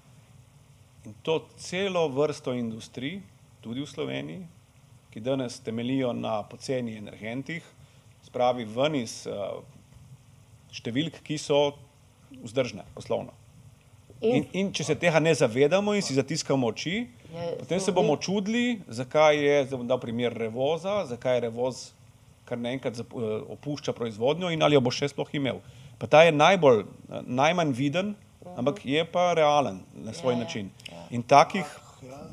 In to celo vrsto industrij, tudi v Sloveniji, ki danes temelijo na poceni energentih, spravi ven iz uh, številk, ki so vzdržne poslovno. In, in če se tega ne zavedamo in si zatiskamo oči, Ja, potem se bomo čudili, zakaj je, zdaj bom dal primer revoza, zakaj je revoz kar naenkrat eh, opušča proizvodnjo in ali jo bo še sploh imel. Pa ta je najbolj, eh, najmanj viden, ampak je pa realen na svoj Ja, ja, način. In takih,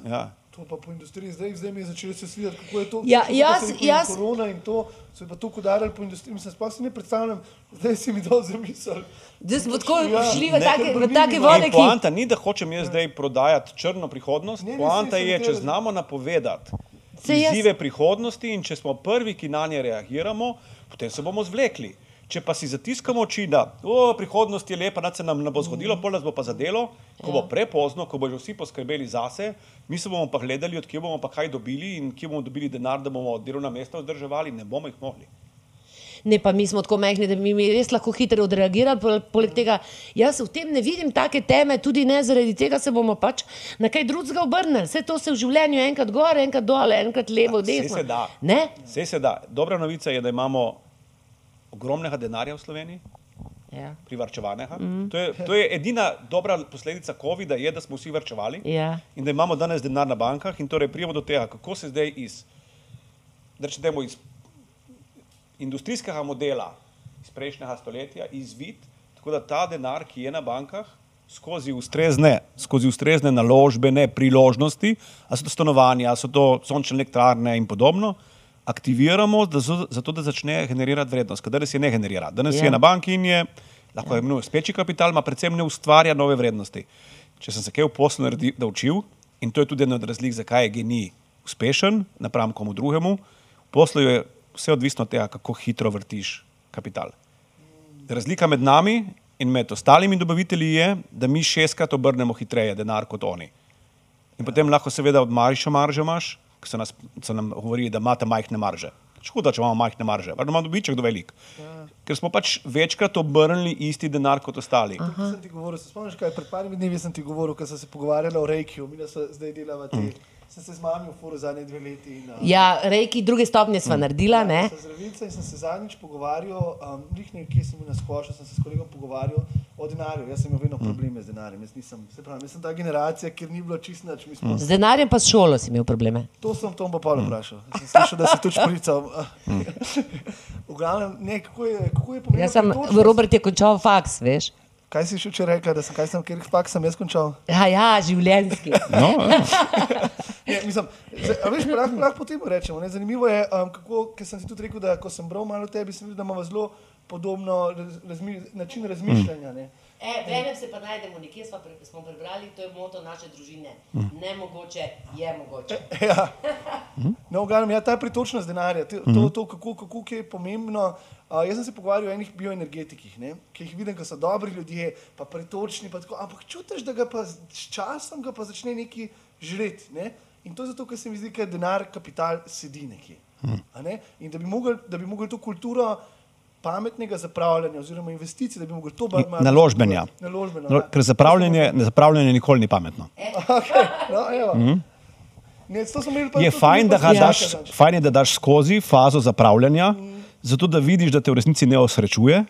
ja, To pa po industriji, zdaj, zdaj mi je začelo se svideti, kako je to. Ja, jaz- jaz- Korona in to, so pa tako udarili po industriji, mislim, sploh si ne predstavljam, zdaj si mi dal zamisel. Zdaj smo tako Ja, šli v ne, take, v take vode, ki. poanta ni, da hočem jaz zdaj prodajati črno prihodnost. Ne, ne, Poanta sem je, če znamo napovedati izzive prihodnosti in če smo prvi, ki na nje reagiramo, potem se bomo zvlekli. Če pa si zatiskamo oči, da o, prihodnost je lepa, da se nam ne bo zgodilo, pol nas bo pa zadelo, ko bo Ja. prepozno, ko bodo vsi poskrbeli zase, mi se bomo pa gledali, odkje bomo pa kaj dobili in kje bomo dobili denar, da bomo delovna mesta vzdrževali, ne bomo jih mogli. Ne, pa mi smo tako majhni, da bi mi res lahko hitro odreagirali. pol- Poleg tega, jaz v tem ne vidim take teme, tudi ne zaradi tega se bomo pač na kaj drugega obrnili. Vse to se v življenju enkrat gor, enkrat dol, enkrat levo, Ja, desno. se da. Ne? Vse se da. Dobra novica je, da imamo ogromnega denarja v Sloveniji. Ja. privarčevanega. Mm. To, je, to je edina dobra posledica COVID-a, je, da smo vsi varčevali Ja. in da imamo danes denar na bankah. In torej prijemo do tega, kako se zdaj iz, rečemo, iz industrijskega modela iz prejšnjega stoletja izvid, tako da ta denar, ki je na bankah, skozi ustrezne, skozi ustrezne naložbene priložnosti, a so to stanovanja, a so to sončne elektrarne in podobno, aktiviramo da zo- zato, da začne generirati vrednost. Ker danes je ne generira. Danes Ja. je na banki in je, lahko je imenuje speči kapital, ima predvsem ne ustvarja nove vrednosti. Če sem se kaj v poslu naredi- naučil, in to je tudi ena od razlik, zakaj je genij uspešen napram komu drugemu, v poslu je vse odvisno od tega, kako hitro vrtiš kapital. Razlika med nami in med ostalimi dobavitelji je, da mi šestkrat obrnemo hitreje denar kot oni. In potem lahko seveda od marša marže imaš, ker se, nas, se nam govori, da imate majhne marže. Škoda, če imamo majhne marže, pa da ima dobiček do velik. Ker smo pač večkrat obrnili isti denar kot ostali. Tukaj sem ti govoril, se spomniš, kaj pred parimi dnevi sem ti govoril, ko sem se pogovarjala o Reikiju, mi da so zdaj delava te. Mm. Sem se z mami v furu zadnje dve leti. In, uh, Ja, reki, druge stopnje sva naredila, ne? Sem zdravilca in sem se zadnjič pogovarjal, um, njih nekje sem bil na skošu, sem se s kolegom pogovarjal o denarju. Jaz sem imel vedno probleme z denarjem. Jaz nisem, se pravi, jaz sem ta generacija, kjer ni bilo čist nič. Smo- Z denarjem pa s šolo si imel probleme. To sem Tom Popolo vprašal. Sem slišal, da si tudi šprical. v glavnem, ne, kako je, kako je pomembno. Jaz sem, Robert je končal faks, veš? Kaj si še včeraj rekla, da sem, kaj sem, kjer pak sem jaz končal? Ja, ja, življenjski. No, ja. Ne, mislim, zdaj, veš, lahko, lahko potem rečemo. Ne? Zanimivo je, um, kako, ker sem ti tudi rekel, da ko sem bral malo o tebi, sem videl, da imamo zelo podobno raz, razmi, način razmišljanja. Ne? E, Venem se pa najdemo, nekje smo, pre, smo prebrali, to je moto naše družine. Nemogoče je mogoče. Ja. No, v glavnem, ja, ta pritočnost denarja, te- to, to kako, kako je pomembno. Uh, jaz sem se pogovarjal o enih bioenergetikih, ne, ki jih vidim, da so dobri ljudje, pa pritočni, pa tako, ampak čutiš, da ga pa s časom ga pa začne neki žreti. Ne? In to je zato, ker se mi zdi, da denar, kapital sedi nekje. A Ne? In da bi mogli da bi mogli to kulturo pametnega zapravljanja oziroma investicij, da bi mogli to bolj malo Naložbenja. Naložbeno, No, ja. Ker zapravljanje, zapravljanje nikoli ni pametno. Okay, no, evo. Ne, to smo imeli pa Je fajn, da z daš, fajn je, da daš skozi fazo zapravljanja, zato da vidiš, da te v resnici ne osrečuje.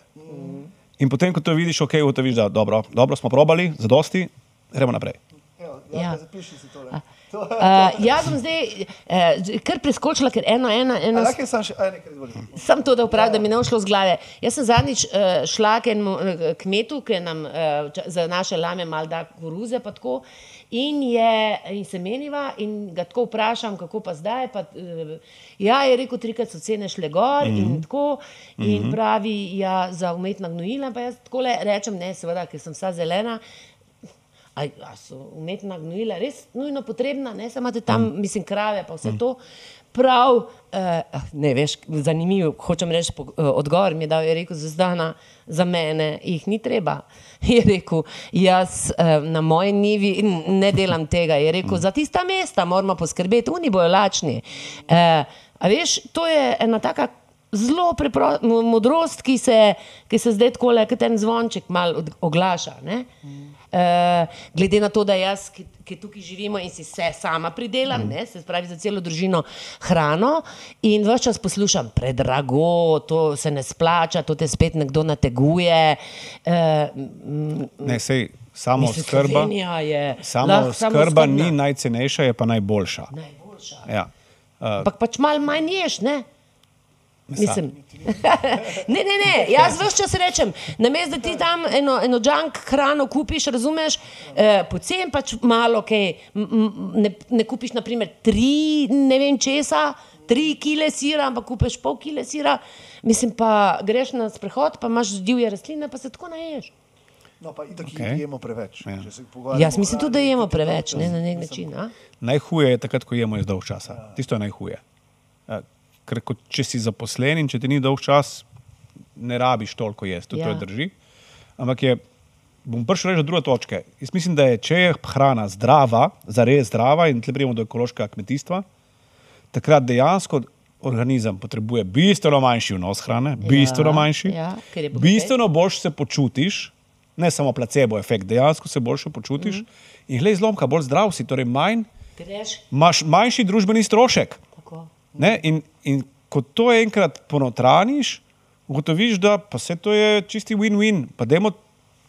In potem, ko to vidiš, ok, ugotoviš, da dobro, dobro smo probali, zadosti, gremo naprej. Evo, Ja. ja. Zapiši si tole. To, Uh, jaz bom zdaj uh, kar preskočila, ker eno, eno, a eno lahko je sam še, aj nekaj izvoli. Sam to, da vprašam, da mi ne bo šlo z glave. Jaz sem zadnjič uh, šla k enemu uh, kmetu, ki nam uh, za naše lame mal da koruze, pa tako. In, je, in se meniva, in ga tako vprašam, kako pa zdaj. Pa, uh, ja, je rekel, trikrat so cene šle gor mm -hmm. in tako. In pravi, ja, za umetna gnojila. Pa jaz tako rečem, ne, seveda, ker sem vsa zelena. A, a so umetna gnojila res nujno potrebna, ne samo tam, mm. mislim, krave, pa vse mm. to. Prav, uh, ne veš, zanimivo, hočem reči, po, uh, odgovor mi je dal, je rekel, zdana za mene jih ni treba. Je rekel, jaz uh, na moji nivi ne delam tega. Je rekel, za tista mesta moramo poskrbeti, oni bojo lačni. Uh, a veš, to je ena taka zelo preprosta modrost, ki se, ki se zdaj tako le, kot en zvonček mal oglaša. Ne? Uh, glede na to, da jaz, ki, ki tukaj živimo in si vse sama pridelam, ne, se pravi za celo družino hrano in vse čas poslušam, predrago, to se ne splača, to te spet nekdo nateguje. Uh, Ne, sej, samo Mislim, skrba, je samo lahko skrba ni najcenejša, je pa najboljša. najboljša. Ja. Ampak pač malo manj ješ, ne? Mislim. ne, ne, ne, jaz vse čas rečem, namesto da ti tam eno, eno junk hrano kupiš, razumeš, eh, pocen pač malo, kaj, m, ne, ne kupiš naprimer tri, ne vem česa, tri kile sira, ampak kupiš pol kile sira, mislim pa greš na sprehod, pa imaš divje rastline, pa se tako naješ. No, pa itak Okej. okay. jemo preveč. Ja. Jaz mislim tudi, da jemo preveč, ne, na nek mislim, način. A? Najhuje je takrat, ko jemo iz dolg časa. Tisto je najhuje. Ker ko, če si zaposlen in če ti ni dolg čas, ne rabiš toliko jesti, ja. Ja. to drži. Ampak je, bom prišel reči do druge točke. Jaz mislim, da je, če je hrana zdrava, zares zdrava in tle prijemo do ekološkega kmetijstva, takrat dejansko organizem potrebuje bistveno manjši vnos hrane, bistveno manjši. ja, je bogatej. bistveno boljš se počutiš, ne samo placebo efekt, dejansko se boljše počutiš. Mm. In glej, zlomka, bolj zdrav si, torej manj, Greš imaš manjši družbeni strošek. Ne? In, in ko to enkrat ponotraniš, ugotoviš, da pa se to je čisti win-win, pa dajmo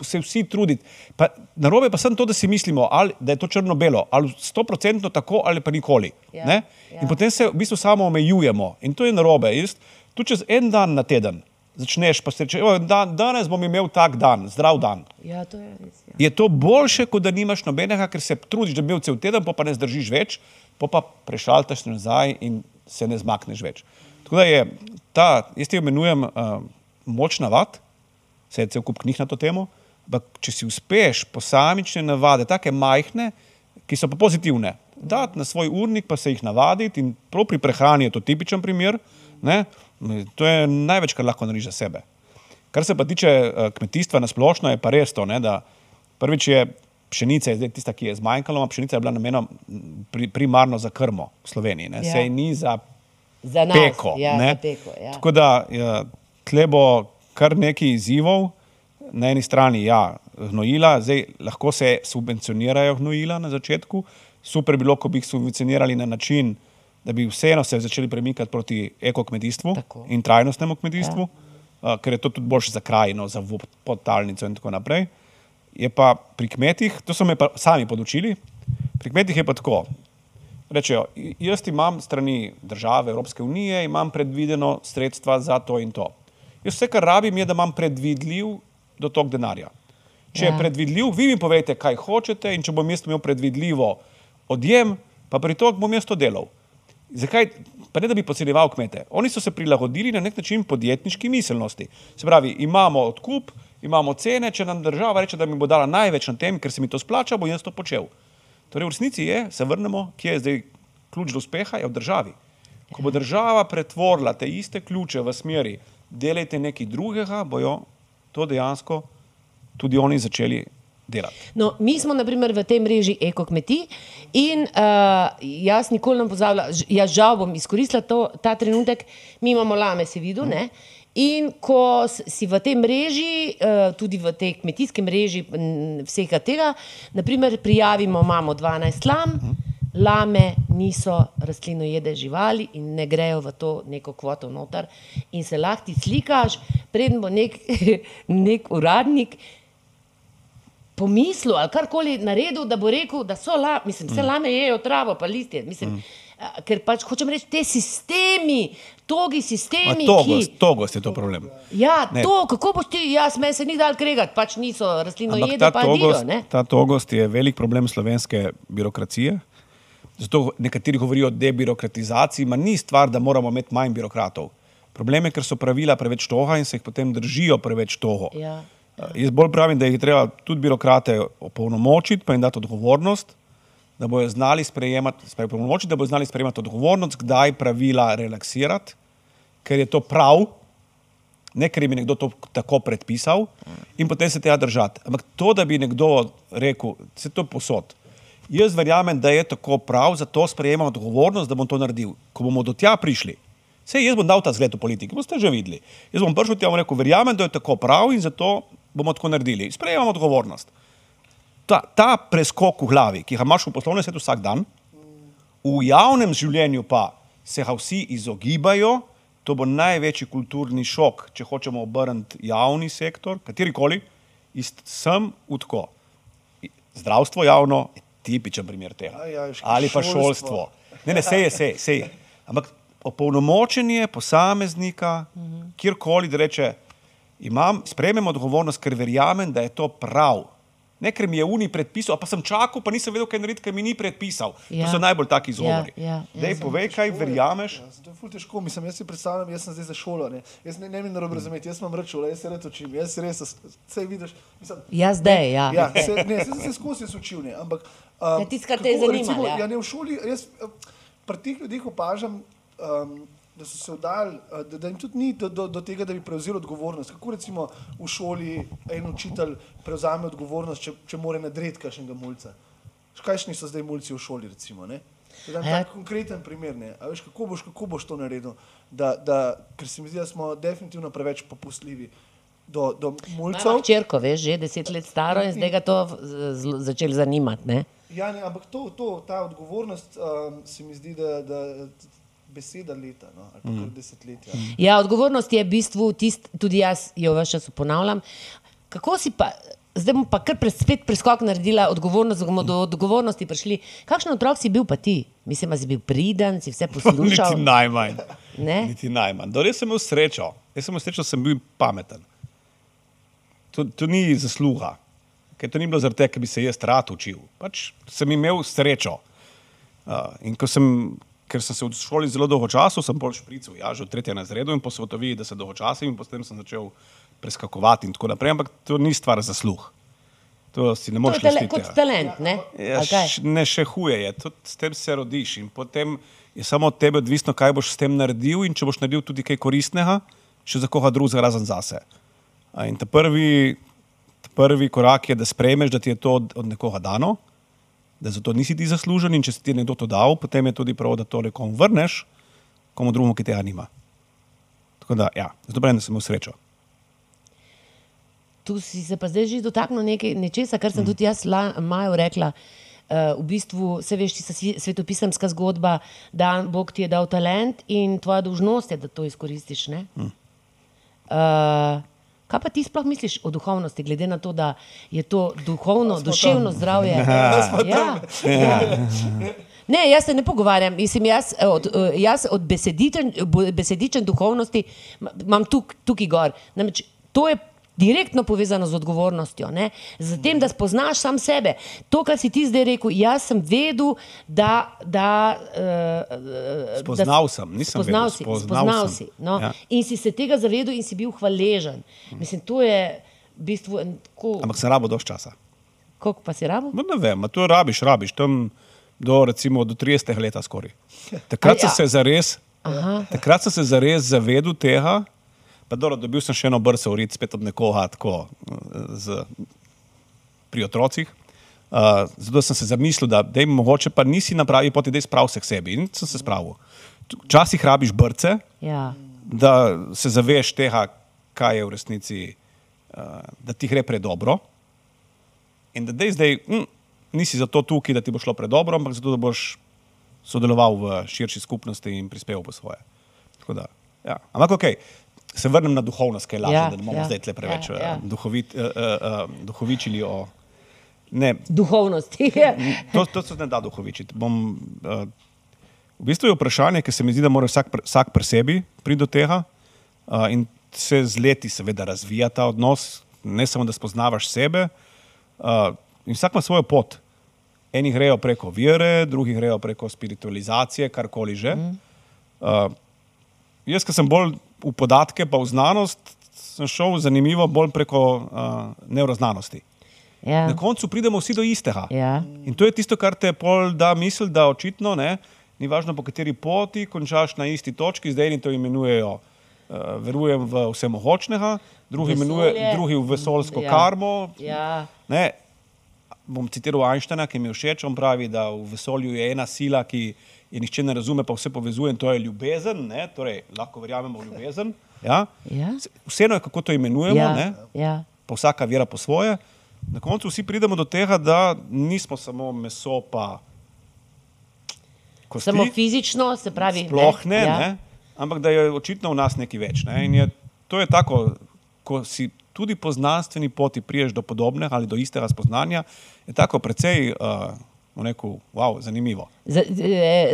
se vsi truditi. Pa, narobe pa sem to, da si mislimo, ali, da je to črno-belo, ali stoprocentno tako, ali pa nikoli. Ja, ne? ja. In potem se v bistvu samo omejujemo in to je narobe. Jaz, tu čez en dan na teden začneš, pa se reče, "O, dan, danes bom imel tak dan, zdrav dan. Ja, to je res. Ja. Je to boljše, kot da nimaš nobenega, ker se trudiš, da bi bil cel teden, pa, pa ne zdržiš več, pa, pa prešaltaš nazaj in se ne zmakneš več. Tako da je ta, jaz ti imenujem uh, moč navad, se je cel kup knjig na to temo, ampak če si uspeš posamične navade, take majhne, ki so pa pozitivne, dati na svoj urnik, pa se jih navaditi in prav pri prehrani je to tipičen primer, ne, to je največ, kar lahko narediš za sebe. Kar se pa tiče uh, kmetijstva na splošno, je pa res to, ne, da prvič je pšenica, je zdaj tista, ki je zmanjkala, pšenica je bila namenjena pri, primarno za krmo v Sloveniji, ne, Ja. sej ni za Za nas, peko. ja, ne. za peko ja. Tako da ja, tle bo kar nekaj izzivov. Na eni strani ja, gnojila, zdaj lahko se subvencionirajo gnojila na začetku. Super bi bilo, ko bi jih subvencionirali na način, da bi vseeno se začeli premikati proti ekokmetijstvu Tako. in trajnostnemu kmetijstvu, ja. ker je to tudi boljše za krajino, za podtalnico in tako naprej. Je pa pri kmetih, to so me pa sami podučili, pri kmetih je pa tako. Rečejo, "I- jaz imam strani države Evropske unije, imam predvideno sredstva za to in to. Jaz vse, kar rabim, je, da imam predvidljiv dotok denarja. Če ja. Je predvidljiv, vi mi povete, kaj hočete, in če bom jaz imel predvidljivo odjem, pa pritok bom jaz to delal. Zakaj? Pa ne, da bi podcenjeval kmete. Oni so se prilagodili na nek način podjetniški miselnosti. Se pravi, imamo odkup, imamo cene, če nam država reče, da mi bo dala največ na tem, ker se mi to splača, bom jaz to počel. Torej, v resnici je, se vrnemo, kje je zdaj ključ do uspeha, je v državi. Ko bo država pretvorila te iste ključe v smeri, delajte nekaj drugega, bojo to dejansko tudi oni začeli delati. No, mi smo naprimer v tej mreži ekokmetij in uh, jaz nikoli ne pozabljam, jaz žal bom izkoristila to, ta trenutek, mi imamo lame, se videl, ne? In ko si v tej mreži, uh, tudi v tej kmetijski mreži vsega tega, naprimer prijavimo, imamo 12 lam, lame niso rastlinojede živali in ne grejo v to neko kvoto noter. In se lahko ti slikaš, preden bo nek, nek uradnik pomislil ali karkoli naredil, da bo rekel, da so lame, mislim, vse lame jejo travo, pa listje. Mislim, a, ker pač hočem reči, te sistemi, togi Ma, sistemi, Togost, ki. togost je to problem. Ja, Ne. to, kako boš ti, jaz me se ni dal kregati, pač niso rastlino Ampak jedo, pa togost, ne? ta togost je velik problem slovenske birokracije. Zato nekateri govorijo o debirokratizaciji, ma ni stvar, da moramo imeti manj birokratov. Problem je, ker so pravila preveč toga in se jih potem držijo preveč togo. Ja. Uh, Jaz bolj pravim, da jih treba tudi birokrate opolnomočiti, pa jim dati odgovornost, da bodo znali sprejemati, sprej, opolnomočiti, da bodo znali sprejemati odgovornost, kdaj pravila relaksirati, ker je to prav, ne ker jim je nekdo to tako predpisal, in potem se tega držati. Ampak to, da bi nekdo rekel, se to posod. Jaz verjamem, da je tako prav, zato sprejemam odgovornost, da bom to naredil. Ko bomo do tja prišli, Sej jaz bom dal ta zgled v politiki, boste že videli. Jaz bom prišel tja in rekel, verjamem, da je tako prav in zato bomo tako naredili. Sprejemam odgovornost. Ta, ta preskok v glavi, ki ga imaš v poslovnem svetu vsak dan, v javnem življenju pa se ga vsi izogibajo, to bo največji kulturni šok, če hočemo obrniti javni sektor, katerikoli, iz sem v tako. Zdravstvo javno je tipičen primer tega. Ja, ja, Ali pa šolstvo. šolstvo. Ne, ne, sej je, sej, sej. Ampak opolnomočenje posameznika, uh -huh. kjerkoli, da reče, imam, sprejmem odgovornost, ker verjamem, da je to prav. Ne, ker mi je Uni predpisal, pa sem čakal, pa nisem vedel, kaj narediti, ker mi ni predpisal. Ja. To so najbolj taki izgovori. Ja, ja, ja. Dej, povej, kaj verjameš. Ja, to je ful težko, mislim, jaz si predstavljam, jaz sem zdaj za šolo, ne, jaz ne, ne mi narobe razumeti, jaz imam račun, jaz se rad učim, jaz se res, vse vidiš. Mislim, Ja, zdaj, ja. Ja, se, ne, se, se skozi jaz učil, ne, ampak... Um, Ja, tisto, kar te je zanimalo, Recimo, ja. ja, ne, v šoli, jaz eh, pri teh ljudeh opažam, um, da so se vdali, eh, da, da jim tudi ni do, do, do tega, da bi prevzeli odgovornost. Kako recimo v šoli en učitelj prevzame odgovornost, če, če more nadreti kakšnega mulca? Kakšni so zdaj mulci v šoli, recimo, ne? To je ja. tak konkreten primer, ne? A veš, kako boš, kako boš to naredil? Da, da, ker se mi zdi, da smo definitivno preveč popustljivi do, do mulcev. Črko, veš, že deset let staro in zdaj ga to zelo začel zanimati. Ne? Ja, ne, ampak to, to, ta odgovornost um, se mi zdi, da, da beseda leta no, ali pa kar desetletja. Ja, odgovornost je v bistvu tist, tudi jaz jo več čas ponavljam. Kako si pa, zdaj bom pa kar pres, spet preskok naredila, odgovornost, da bomo do odgovornosti prišli. Kakšen otrok si bil pa ti? Mislim, da si bil priden, si vse poslušal. Niti najmanj. Ne? Niti najmanj. Do res sem imel srečo. Jaz sem imel srečo, sem bil pameten. To, to ni zasluga, ker to ni bilo zaradi tega, ker bi se jaz rad učil. Pač sem imel srečo. Uh, in ko sem, ker sem se v šoli zelo dolgo časa, sem bolj šprical, ja, že v tretjem razredu in posvetovi, da se dolgo časa in potem sem začel preskakovati in tako naprej, ampak to ni stvar zasluh. To si ne moreš lastiti kot tega. talent, ne? Ja, š- ne, še huje je, s tem se rodiš in potem je samo od tebe odvisno, kaj boš s tem naredil in če boš naredil tudi kaj koristnega, še za koga drugega razen zase. A In ta prvi, ta prvi korak je, da sprejmeš, da ti je to od, od nekoga dano, da za to nisi ti zaslužen in če si ti nekdo to dal, potem je tudi prav, da to nekomu vrneš, komu drugemu, ki tega nima. Tako da, ja, dobro, je, da sem imel srečo. Tu si se pa zdaj že dotaknil nekaj, nečesa, kar sem mm. tudi jaz la, Maju rekla. Uh, v bistvu, se veš, tista svetopisemska zgodba, da Bog ti je dal talent in tvoja dolžnost je, da to izkoristiš. Mm. Uh, kaj pa ti sploh misliš o duhovnosti, glede na to, da je to duhovno, duševno zdravje? ja. ja. Ne, jaz se ne pogovarjam. Mislim, jaz, eh, od, eh, jaz od besedičen, besedičen duhovnosti ma- imam tuk, tukaj gor. Namreč, to je direktno povezano z odgovornostjo, ne? z tem, da spoznaš sam sebe. To, kar si ti zdaj rekel, jaz sem vedel, da. da uh, Spoznal sem, nisem spoznal vedel, si, spoznal spoznal sem. si. No? Ja. Ja. In si se tega zavedel in si bil hvaležen. Mislim, to je v bistvu tako. Ampak sem rabo dož časa. Koliko pa si rabo? No, ne vem, to rabiš, rabiš tam do, recimo, do 30 let skoraj. Takrat A ja. sem se zares, Aha. takrat sem se zares zavedel tega, pa dobro, dobil sem še eno brso urit spet od nekoga tako z, pri otrocih. Uh, zato sem se zamislil, da dej, mogoče pa nisi na pravi poti, da sprav se k sebi in sem se spravil. Včasih rabiš brce, Ja. da se zaveš tega, kaj je v resnici, uh, da ti gre predobro. In da dej zdaj hm, nisi zato tukaj, da ti bo šlo predobro, ampak zato, da boš sodeloval v širši skupnosti in prispeval po svoje. Tako Da, ja. Ampak ok, se vrnem na duhovnost, kaj je lažje, Ja, da ne bomo ja, zdaj tle preveč ja, ja, ja. Duhovit, uh, uh, uh, duhovičili o. Ne, Duhovnosti. to, to se ne da duhovičiti. Bom, uh, v bistvu je vprašanje, ki se mi zdi, da mora vsak, vsak pri sebi priti do tega uh, in se z leti seveda razvija ta odnos, ne samo da spoznavaš sebe. Uh, in vsak ima svojo pot. Eni grejo preko vere, drugi grejo preko spiritualizacije, karkoli že. Uh, jaz, ki sem bolj v podatke, pa v znanost, sem šel zanimivo bolj preko uh, neuroznanosti. Ja. Na koncu pridemo vsi do istega. Ja. In to je tisto, kar te pol da misel, da očitno ne, ni važno, po kateri poti končaš na isti točki, zdaj eni to imenujejo. Uh, verujem v vsemogočnega, drugi, imenuje, drugi v vesoljsko Ja. ja. karmo. Ja. Ne, bom citiral Einsteina, ki mi je všeč. On pravi, da v vesolju je ena sila, ki je nihče ne razume, pa vse povezuje in to je ljubezen. Ne? Torej, lahko verjamemo v ljubezen. Ja? Ja. Vseeno je, kako to imenujemo. Ja. ne? Ja. pa vsaka vera po svoje. Na koncu vsi pridemo do tega, da nismo samo meso, pa kosti. Samo fizično, se pravi. Sploh ne, ja. ne, ampak da je očitno v nas nekaj več. Ne? In Je, to je tako, ko si tudi po znanstveni poti priješ do podobnega ali do istega spoznanja, je tako precej uh, bom rekel, wow, zanimivo. Z, z,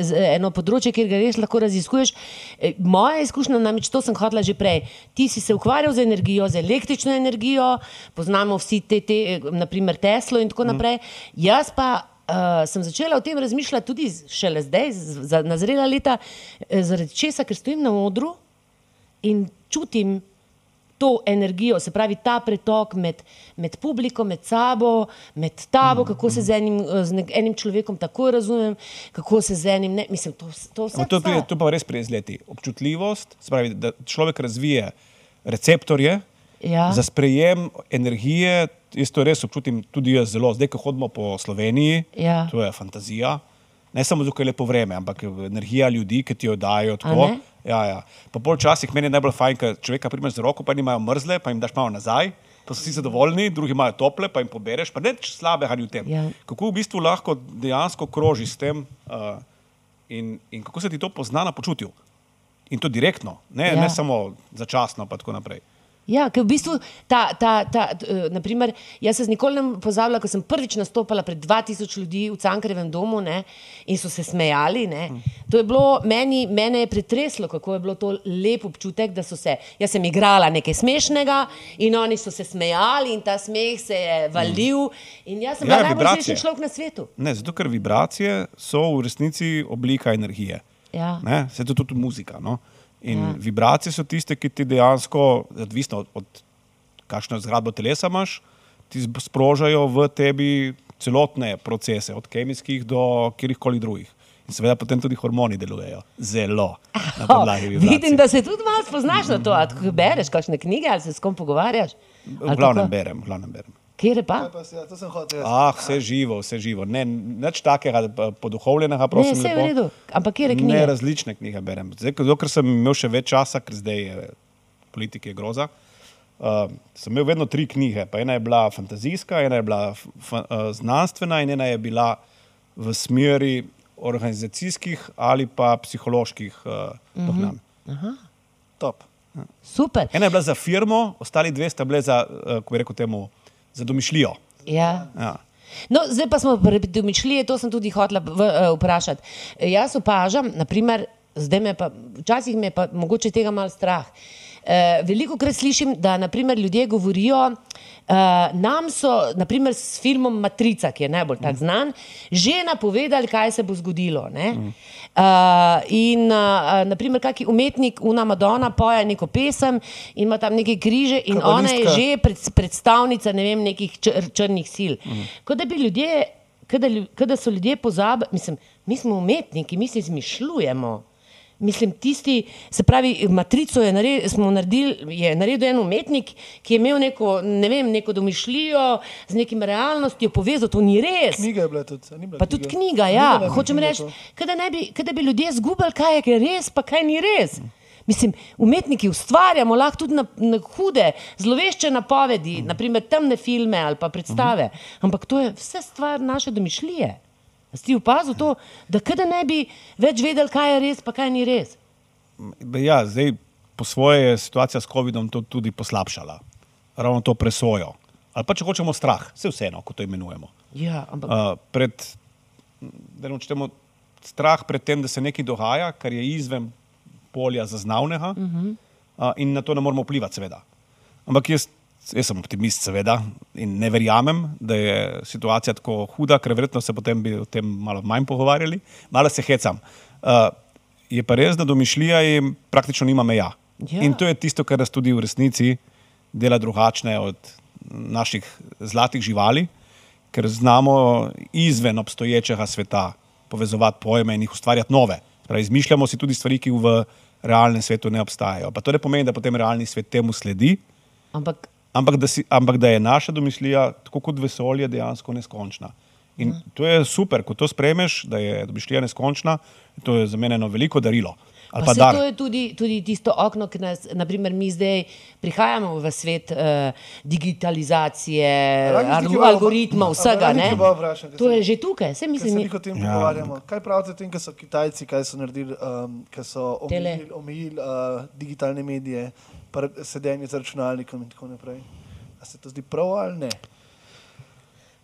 z, eno področje, kjer ga res lahko raziskuješ. E, Moja izkušnja, namreč to sem hodila že prej. Ti si se ukvarjal z energijo, z električno energijo, poznamo vsi te, te naprimer Teslo in tako naprej. Jaz pa uh, sem začela o tem razmišljati tudi šele zdaj, za nazrela leta, eh, zaradi česa, ker stojim na odru in čutim to energijo, se pravi ta pretok med, med publiko, med sabo, med tabo, kako se z enim, eh, z nek, enim človekom tako razumem, kako se z enim ne. Mislim, to, to vse. To, pride- to pa res pride z leti. Občutljivost, se pravi, da človek razvije receptorje Ja. za sprejem energije. Jaz to res občutim tudi jaz zelo. Zdaj, ko hodimo po Sloveniji, Ja. to je fantazija. Ne samo zato, ker je lepo vreme, ampak energija ljudi, ki ti jo dajo. Tako. Ja, ja. Pa pol časih meni je najbolj fajn, ker človeka primeš z roko, pa nimajo mrzle, pa jim daš malo nazaj. Pa so vsi zadovoljni, drugi imajo tople, pa jim pobereš, pa neč slabega ni v tem. Ja. Kako v bistvu lahko dejansko kroži s tem uh, in, in kako se ti to pozna na počutju. In to direktno, ne, ja. ne samo začasno, pa tako naprej. Ja, ker v bistvu ta, ta, ta, t- eh, naprimer, jaz se nikoli ne pozabila, ko sem prvič nastopala pred 2000 ljudi v Cankarjevem domu ne, in so se smejali. Ne. To je bilo, meni, mene je pretreslo, kako je bilo to lep občutek, da so se, jaz sem igrala nekaj smešnega in oni so se smejali in ta smeh se je valil in jaz sem Ja, bila najbolj srečen človek na svetu. Ne, zato, ker vibracije so v resnici oblika energije. Ja. Ne, se to tudi muzika. No? In Ja. vibracije so tiste, ki ti dejansko, odvisno od, od kakšno zgradbo telesa imaš, ti sprožajo v tebi celotne procese, od kemijskih do kjerkoli drugih. In seveda potem tudi hormoni delujejo zelo na podlagi vibracij. Vidim, da se tudi malo spoznaš na to, ali bereš kakšne knjige ali se s kom pogovarjaš. V glavnem berem, v glavnem berem. Kje je pa? Pa ja, to sem hotel. jaz. Ah, vse živo, vse živo. Ne, nič takega poduhovljenega, Ne, prosim. vse je v redu. Ampak kje je Ne, različne knjige berem. Zdaj, dokler sem imel še več časa, ker zdaj je politika je groza. Uh, sem imel vedno tri knjige. Pa ena je bila fantazijska, ena je bila uh, znanstvena, in ena je bila v smeri organizacijskih ali pa psiholoških uh, dognanj. Top. Super. Ena je bila za firmo, ostali dve sta bile za, uh, kako bi rekel, temu, za domišljijo. Ja. Ja. No, zdaj pa smo pri domišljiji, to sem tudi hotela v, uh, vprašati. E, Jaz opažam, naprimer, zdaj me pa, včasih me pa mogoče tega malo strah. Uh, veliko krat slišim, da naprimer, ljudje govorijo, uh, nam so naprimer, s filmom Matrica, ki je najbolj tak znan, že napovedali, kaj se bo zgodilo. ne. Uh, in uh, naprimer, kaki umetnik, una Madonna, poje neko pesem in ima tam neke križe, in ona je že pred, predstavnica ne vem, nekih čr, črnih sil. Mm. Kot da bi ljudje, kot da, lju- kot da so ljudje pozabili, mislim, mi smo umetniki, mi si izmišljujemo. Mislim, tisti, se pravi, matrico je naredil, smo naredili, je naredil en umetnik, ki je imel neko, ne vem, neko domišljijo z nekim realnostjo povezal, to ni res. Knjiga je bila tudi. bila Pa tudi knjiga, ja. Bila Hočem knjiga reči, to. kot da, ne bi, kot da bi ljudje zgubili, kaj je res, pa kaj ni res. Mislim, umetniki ustvarjamo lahko tudi na, na hude, zlovešče napovedi, naprimer temne filme ali pa predstave, ampak to je vse stvar naše domišljije. Si opazil to, da kada ne bi več vedeli, kaj je res, pa kaj ni res? Ja, zdaj po svoje je situacija s COVID-om to tudi poslabšala. Ravno to presojo. Ali pa če hočemo strah, vse vseeno, kot to imenujemo. Ja, ampak, Uh, pred, da ne hočemo, strah pred tem, da se nekaj dogaja, kar je izven polja zaznavnega, uh -huh. uh, in na to ne moramo vplivati, seveda. Ampak jaz, jaz sem optimist, seveda, in ne verjamem, da je situacija tako huda, ker verjetno se potem bi o tem malo manj pogovarjali, malo se hecam. Uh, je pa res, da domišljija jim praktično nima meja. Ja. In to je tisto, kar nas tudi v resnici dela drugačne od naših zlatih živali, ker znamo izven obstoječega sveta povezovati pojme in jih ustvarjati nove. Pravi, izmišljamo si tudi stvari, ki v realnem svetu ne obstajajo. Pa to ne pomeni, da potem realni svet temu sledi, ampak ampak da, si, ampak da je naša domišljija, tako kot vesolje, dejansko neskončna. In to je super, ko to spremeš, da je domišljija neskončna, to je za mene eno veliko darilo. Ali Pa pa se to je tudi, tudi tisto okno, ki nas, naprimer, mi zdaj prihajamo v svet uh, digitalizacije, algoritmov, A vsega. ker To se- je že tukaj, vse se mislim. mi o tem Ja. pogovarjamo. Kaj pravite o tem, ker so Kitajci, kaj so naredili, um, ker so omejili, omejili uh, digitalne medije, sedenje z računalnikom in tako naprej? A se to zdi prav ali ne?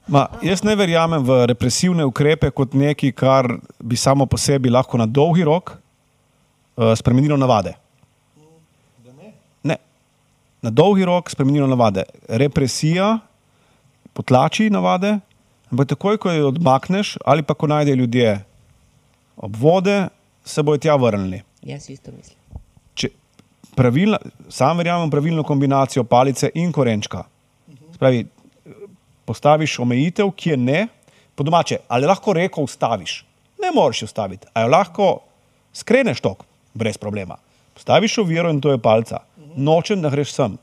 Ma, jaz ne verjamem v represivne ukrepe kot nekaj, kar bi samo po sebi lahko na dolgi rok uh, spremenilo navade. Ne. Na dolgi rok spremenilo navade. Represija potlači navade, ampak takoj, ko jo odmakneš, ali pa ko najdejo ljudje obvode, se bojo tja vrnili. Jaz isto mislim. Pravilna, sam verjamem v pravilno kombinacijo palice in korenčka. Spravi, postaviš omejitev, ki je ne, po domače, ali lahko reko ustaviš. Ne moreš jo ustaviti, a jo lahko skreneš tok, brez problema. Postaviš oviro in to je palca. Nočem, da greš sem.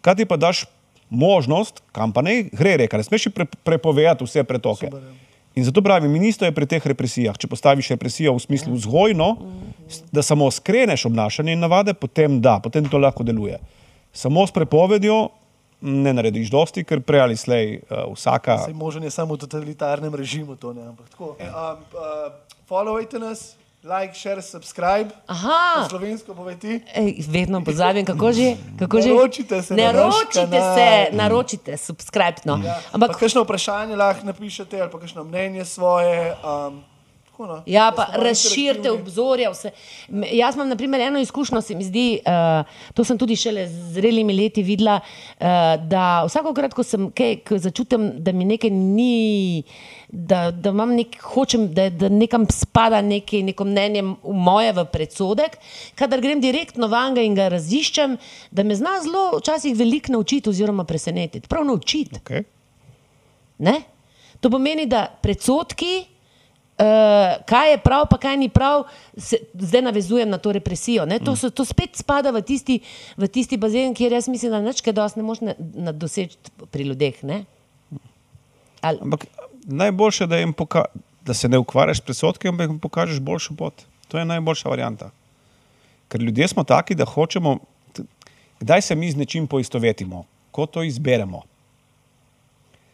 Kaj ti pa daš možnost, kam pa ne gre reka, ne smeš prepovedati vse pretoke. Super, ja. In zato pravim, ministro je pri teh represijah. Če postaviš represijo v smislu vzgojno, da samo skreneš obnašanje in navade, potem da, potem to lahko deluje. Samo s prepovedjo ne narediš dosti, ker prej ali slej uh, vsaka. Sej možen je samo v totalitarnem režimu to, ne, ampak tako. Um, uh, followajte nas, like, share, subscribe. Aha. Po slovensko povej ti. Ej, vedno pozabim, kako že. Kako že? Naročite se na naročite kanal. se, naročite, subscribe. No. Ja. Ampak pa kakšno vprašanje lahko napišete, ali pa kakšno mnenje svoje. Um, tako, no. Ja, pa razširite obzorja. Vse. Jaz imam naprimer, eno izkušnjo, se mi zdi, uh, to sem tudi šele z zrelimi leti videla, uh, da vsakokrat, ko sem kaj, ko začutim, da mi nekaj ni, da, da imam nek, hočem, da, da nekam spada nekaj, neko mnenje v moje v predsodek, kadar grem direktno vanga in ga raziščem, da me zna zelo včasih veliko naučiti oziroma presenetiti. Prav naučiti. Okay. Ne? To pomeni, da predsotki, uh, kaj je prav, pa kaj ni prav, se, zdaj navezujem na to represijo. ne. To, so, to spet spada v tisti, v tisti bazen, kjer jaz mislim, da nič kaj dosti ne moreš doseči pri ljudeh. Ampak najboljše, da, jim poka da se ne ukvarjaš s predsodki, ampak jim pokažeš boljšo pot. To je najboljša varianta. Ker ljudje smo taki, da hočemo, kdaj se mi z nečim poistovetimo, ko to izberemo.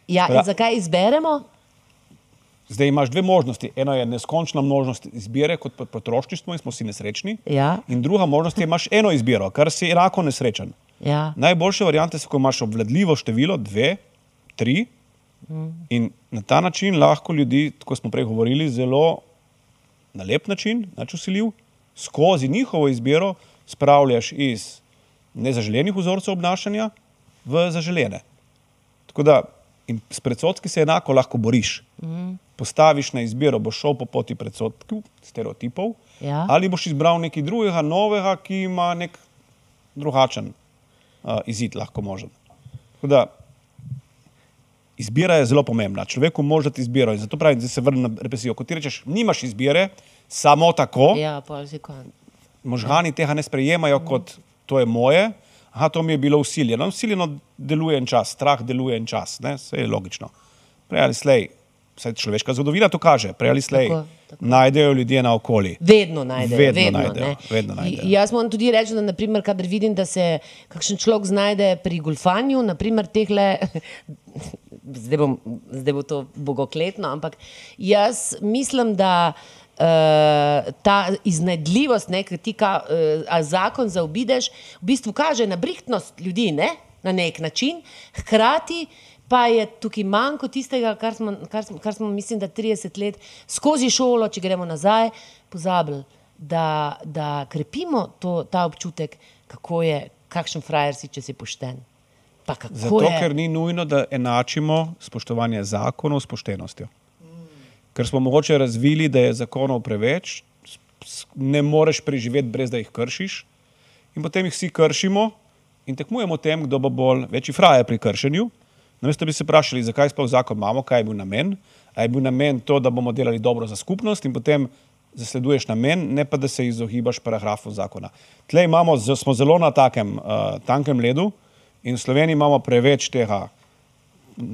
ja, Ja. in zakaj izberemo? Zdaj imaš dve možnosti. Ena je neskončna možnost izbire kot po- potrošništvo in smo si nesrečni. Ja. In druga možnost je, da imaš eno izbiro, kar si enako nesrečen. Ja. Najboljše variante so, ko imaš obvladljivo število, dve, tri, in na ta način lahko ljudi, kot smo prej govorili, zelo na lep način, načusiljiv, skozi njihovo izbiro spravljaš iz nezaželenih vzorcev obnašanja v zaželene. Tako da in s predsodki se enako lahko boriš. Mm. Postaviš na izbiro, boš šel po poti predsotkov, stereotipov, Ja. ali boš izbral nekaj drugega, novega, ki ima nek drugačen uh, izid, lahko možen. Tako da izbira je zelo pomembna. Človeku može dati izbiro in zato pravim, da se vrnem na represijo. Ko ti rečeš, nimaš izbire, samo tako, Ja, možgani tega ne sprejemajo kot to je moje. Aha, to mi je bilo usiljeno. Usiljeno deluje en čas, strah deluje en čas, ne? vse je logično. Prej ali slej, vse človeška zgodovina to kaže, prej ali slej Tako, tako. najdejo ljudje na okoli. Vedno najdejo. Vedno vedno, najdejo, ne. vedno najdejo. I- Jaz moram tudi reči, da naprimer, kadar vidim, da se kakšen človek znajde pri golfanju, naprimer tehle. Zdaj, bom, zdaj bo to bogokletno, ampak jaz mislim, da uh, ta iznajdljivost, ne, ki ti ka, uh, zakon zaobideš, v bistvu kaže na brihtnost ljudi ne, na nek način, hkrati pa je tukaj manjko tistega, kar smo, kar smo, kar smo mislim, da 30 let skozi šolo, če gremo nazaj, pozabili, da, da krepimo to, ta občutek, kako je, kakšen frajer si, če si pošten. Zato, je. ker ni nujno, da enačimo spoštovanje zakonov s poštenostjo. Ker smo mogoče razvili, da je zakonov preveč, ne moreš preživeti, brez da jih kršiš, in potem jih vsi kršimo in tekmujemo tem, kdo bo bolj večji frajer pri kršenju. Namesto da bi se vprašali, zakaj sploh zakon imamo, kaj je bil namen. A je bil namen to, da bomo delali dobro za skupnost in potem zasleduješ namen, ne pa da se izogibaš paragrafu zakona. Tlej imamo, smo zelo na takem uh, tankem ledu in v Sloveniji imamo preveč tega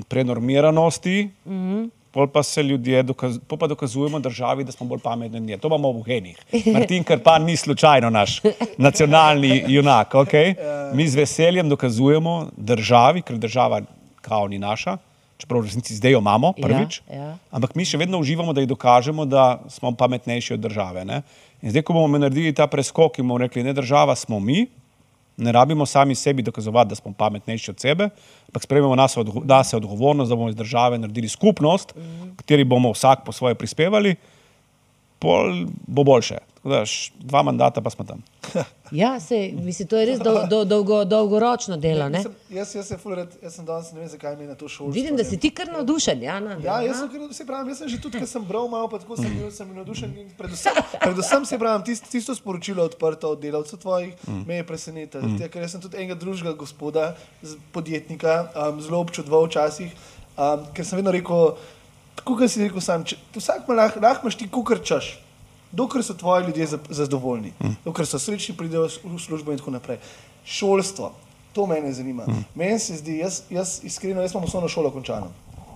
prenormiranosti, mm -hmm. Pol pa se ljudje, dokaz, pol pa dokazujemo državi, da smo bolj pametni od nje. To imamo v genih. Martin Krpan ni slučajno naš nacionalni junak. Okay? Mi z veseljem dokazujemo državi, ker država kao ni naša, čeprav v resnici zdaj jo imamo prvič. Ja, ja. Ampak mi še vedno uživamo, da ji dokažemo, da smo pametnejši od države. Ne? In zdaj, ko bomo naredili ta preskok in bomo rekli, ne država smo mi, ne rabimo sami sebi dokazovati, da smo pametnejši od sebe, ampak sprejmemo nas odgo nase odgovornost, da bomo iz države naredili skupnost, v kateri bomo vsak po svoje prispevali, pol bo boljše. Tako Da, š- dva mandata pa smo tam. Ja, se, mislim, to je res dol, dol, dolgo, dolgoročno delo. Ne? Jaz, sem- jaz, jaz, se ful rad, jaz sem danes, ne vem, zakaj mi je na to šolo. Vidim, da si ti kar navdušen. Jana. Ja, jaz sem, kar- se pravim, jaz sem že tudi, ker sem bral malo, pa tako sem bil, sem navdušen. Predvsem, predvsem se pravim, tist, tisto sporočilo odprto od delavcev tvojih me je presenetilo. Mm. Ker jaz sem tudi enega drugega gospoda, podjetnika, um, zelo občudoval včasih, um, ker sem vedno rekel, tako kot si rekel sam, če, vsak ima lahko, lahko imaš ti kukar čaš. Dokler so tvoji ljudje za- zadovoljni, dokler so srečni, pridejo v službo in tako naprej. Šolstvo, to mene zanima. Meni se zdi, jaz, jaz iskreno, jaz imam osnovno šolo končano.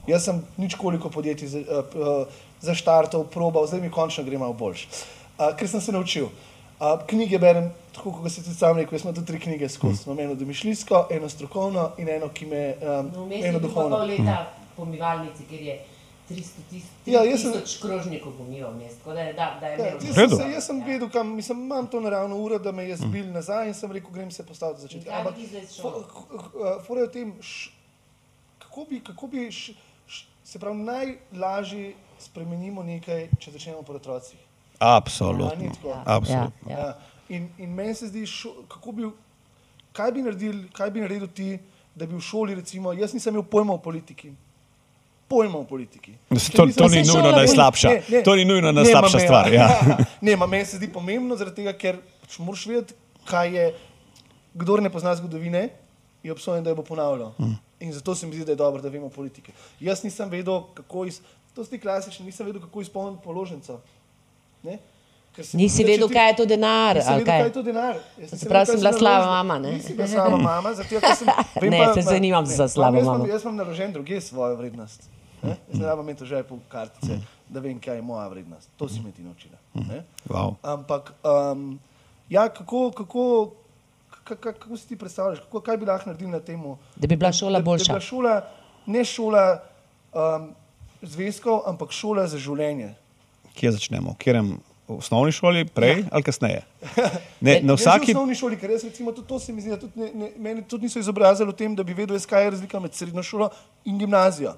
Jaz sem nič koliko podjetij za- uh, uh, zaštartal, probal, zdaj mi končno gre malo boljš. Uh, ker sem se naučil. Uh, knjige berem, tako kot si tudi sam rekel, jaz imam tudi tri knjige skozi. Imam eno domišljijsko, eno strokovno in eno, ki me, um, eno duhovno. pol leta pomivalnici, kjer je 300 tis- Ja, jaz sem- tisoč krožnikov pomival vmes. Tako da, je- da, da je Ja, imel. sem se, jaz sem vedel, kam mislim, imam to naravno uro, da me je zbil nazaj in sem rekel, grem se postaviti za začetek. In kaj Ampak fora je v tem, š, kako bi, kako bi š, š, se pravi, najlažje spremenimo nekaj, če začnemo pri otrocih. Absolutno. ni tako? Absolutno. Ja. Ja. In, in meni se zdi, šo, kako bi, kaj bi, naredil, kaj bi naredil ti, da bi v šoli, recimo, jaz nisem imel pojma o politiki. Pojma o politiki. To, to ni nujno najslabša. Ne, ne. To ni nujno Ne, najslabša me- stvar. Ja. ne, meni se zdi pomembno, tega, ker pač moraš vedeti, kaj je. Kdor ne pozna zgodovine, je obsojen, da jo bo ponavljal. Mm. In zato se mi zdi, da je dobro, da vemo politike. Jaz nisem vedel, kako iz, to si klasično, nisem vedel, kako izpolniti položnico. Ne? Nisi vedel, ti- kaj je to denar, Nisem ali vedel, kaj? kaj je to denar. Se pravi, sem bila slaba mama, ne? Nisi bila slaba mama, zato ker sem. vem Ne, pa- se zanimam ne, za slabo jaz mamo. Jaz imam naložen druge svojo vrednost. Ne? Jaz ne rabim imeti že po kartice, da vem, kaj je moja vrednost. To si me ti naučila. ne. Wow. Ampak, um, ja, kako, kako, kako, kako si ti predstavljaš, kako, kaj bi lahko naredili na tem? Da bi bila šola Da, boljša. da bi bila šola, ne šola um, zvezkov, ampak šola za življenje. Kje začnemo? V katerem v osnovni šoli, prej ali kasneje? Ne, na Jaz že vsaki. v osnovni šoli, ker jaz recimo tudi to se mi zdi, da tudi ne, ne, meni tudi niso izobrazili v tem, da bi vedel, kaj je razlika med srednjo šolo in gimnazijo.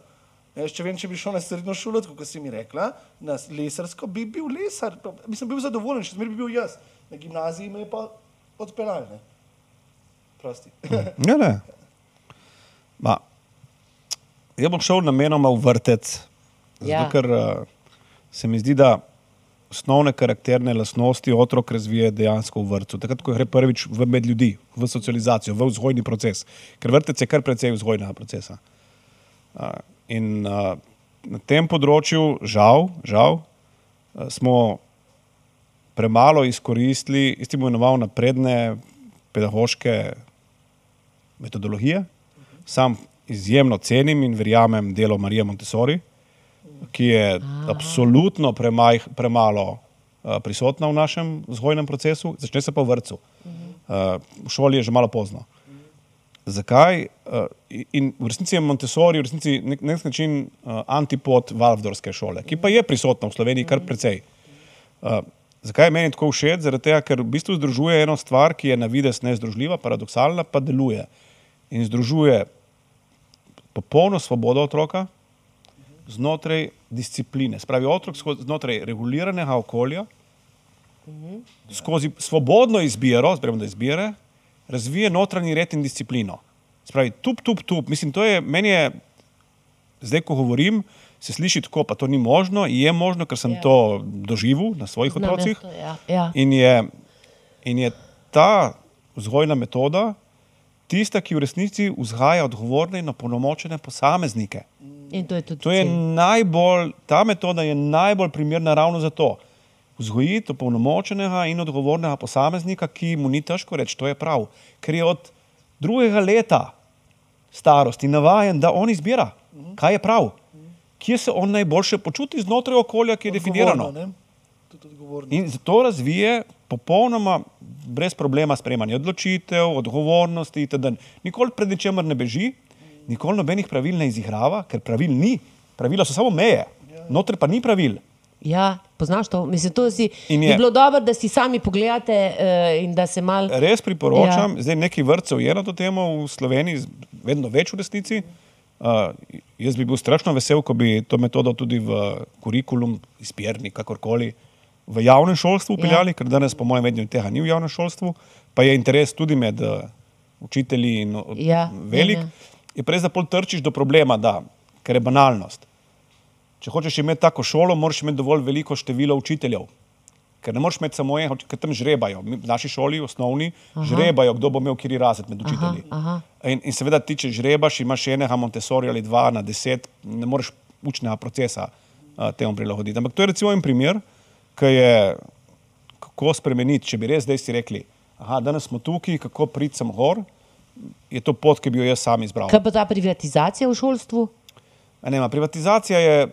Jaz, če vem, če bi šel na srednjo šolo, kot si mi rekla, na lesarsko, bi bil lesar, mislim, bil zadovoljen, še zmeraj bi bil jaz. Na gimnaziji me je pa odpeljal. ne. Prosti. Ja, ne. Ma, jaz bom šel namenoma v vrtec, zato Ja. ker uh, se mi zdi, da osnovne karakterne lastnosti otrok razvije dejansko v vrtu. Takrat, ko gre prvič v med ljudi, v socializacijo, v vzgojni proces. Ker vrtec je kar precej vzgojnega procesa. Uh, in uh, na tem področju, žal, žal uh, smo premalo izkoristili, jaz ti bom imenoval napredne pedagoške metodologije. Sam izjemno cenim in verjamem delo Marije Montessori, ki je absolutno premaj, premalo uh, prisotna v našem vzgojnem procesu, začne se pa v vrtu. Uh, v šoli je že malo pozno. Zakaj? Uh, in v resnici je Montessori v resnici nek, nek način uh, antipod Waldorfske šole, ki pa je prisotna v Sloveniji kar precej. Uh, zakaj je meni tako všeč? Zaradi tega, ker v bistvu združuje eno stvar, ki je na vides nezdružljiva, paradoksalna, pa deluje. In združuje popolno svobodo otroka znotraj discipline. Spravi otrok skozi, znotraj reguliranega okolja, skozi svobodno izbiro, zberemo da izbire, razvije notranji red in disciplino. Spravi, tup, tup, tup. Mislim, to je, meni je, zdaj, ko govorim, se sliši tako, pa to ni možno, je možno, ker sem Ja. to doživel na svojih Znam otrocih. to, ja, ja. In, je, in je ta vzgojna metoda tista, ki v resnici vzgaja odgovorne in opolnomočene posameznike. In to je tudi To je najbolj, ta metoda je najbolj primerna ravno za to. Vzgojiti opolnomočenega in odgovornega posameznika, ki mu ni težko reči, to je prav, ker je od drugega leta starosti navajen, da on izbira, kaj je prav, kje se on najboljše počuti znotraj okolja, ki je definirano. Ne? In zato razvije popolnoma brez problema sprejemanje odločitev, odgovornosti itd. Nikoli pred ničemer ne beži, nikoli nobenih pravil ne izigrava, ker pravil ni. Pravila so samo meje, noter pa ni pravil. Ja, poznaš to? Mislim, to si, In je je- bilo dobro, da si sami pogledate uh, in da se mal. Res priporočam, ja. zdaj nekaj vrtcev je na to temo v Sloveniji, vedno več v resnici. Uh, jaz bi bil strašno vesel, ko bi to metodo tudi v kurikulum, izbirni, kakorkoli, v javnem šolstvu upeljali, ja. ker danes, po mojem mnenju, tega ni v javnem šolstvu, pa je interes tudi med uh, učitelji in Ja, velik. ja, ja. Je prej, da pol trčiš do problema, da, ker je banalnost. Če hočeš imeti tako šolo, moraš imeti dovolj veliko število učiteljev. Ker ne moreš imeti samo enega, ker tam žrebajo. Mi v naši šoli, osnovni, aha. žrebajo, kdo bo imel kiri razred med učitelji. aha. In, in seveda, ti, če žrebaš, imaš enega Montessori ali dva na deset, ne moreš učnega procesa uh, temu prilagoditi. Ampak to je recimo en primer, ki je kako spremeniti, če bi res zdaj si rekli, aha, danes smo tukaj, kako priti sem gor, je to pot, ki bi jo jaz sam izbral. Kaj pa ta privatizacija v šolstvu? A Ne, privatizacija je.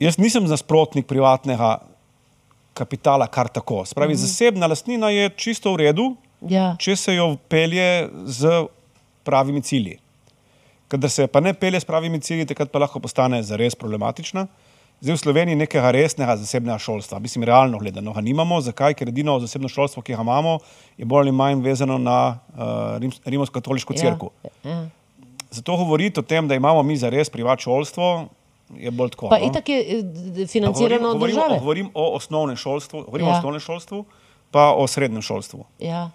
Jaz nisem nasprotnik privatnega kapitala, kar tako. Spravi, mm. zasebna lastnina je čisto v redu, Ja. če se jo pelje z pravimi cilji. Kadar se pa ne pelje s pravimi cilji, takrat pa lahko postane zares problematična. Zdaj v Sloveniji nekega resnega zasebnega šolstva, mislim, realno gledano ga nimamo. Zakaj? Ker edino zasebno šolstvo, ki ga imamo, je bolj ali manj vezano na uh, Rims, rimsko-katoliško crkvo. Ja. Ja. Zato govoriti o tem, da imamo mi za res privat šolstvo, je bolj tako. Pa no. itak je eh, financirano od govorim, države. govorim o osnovnem šolstvu, govorim Ja. o osnovnem šolstvu, pa o srednjem šolstvu. Ja.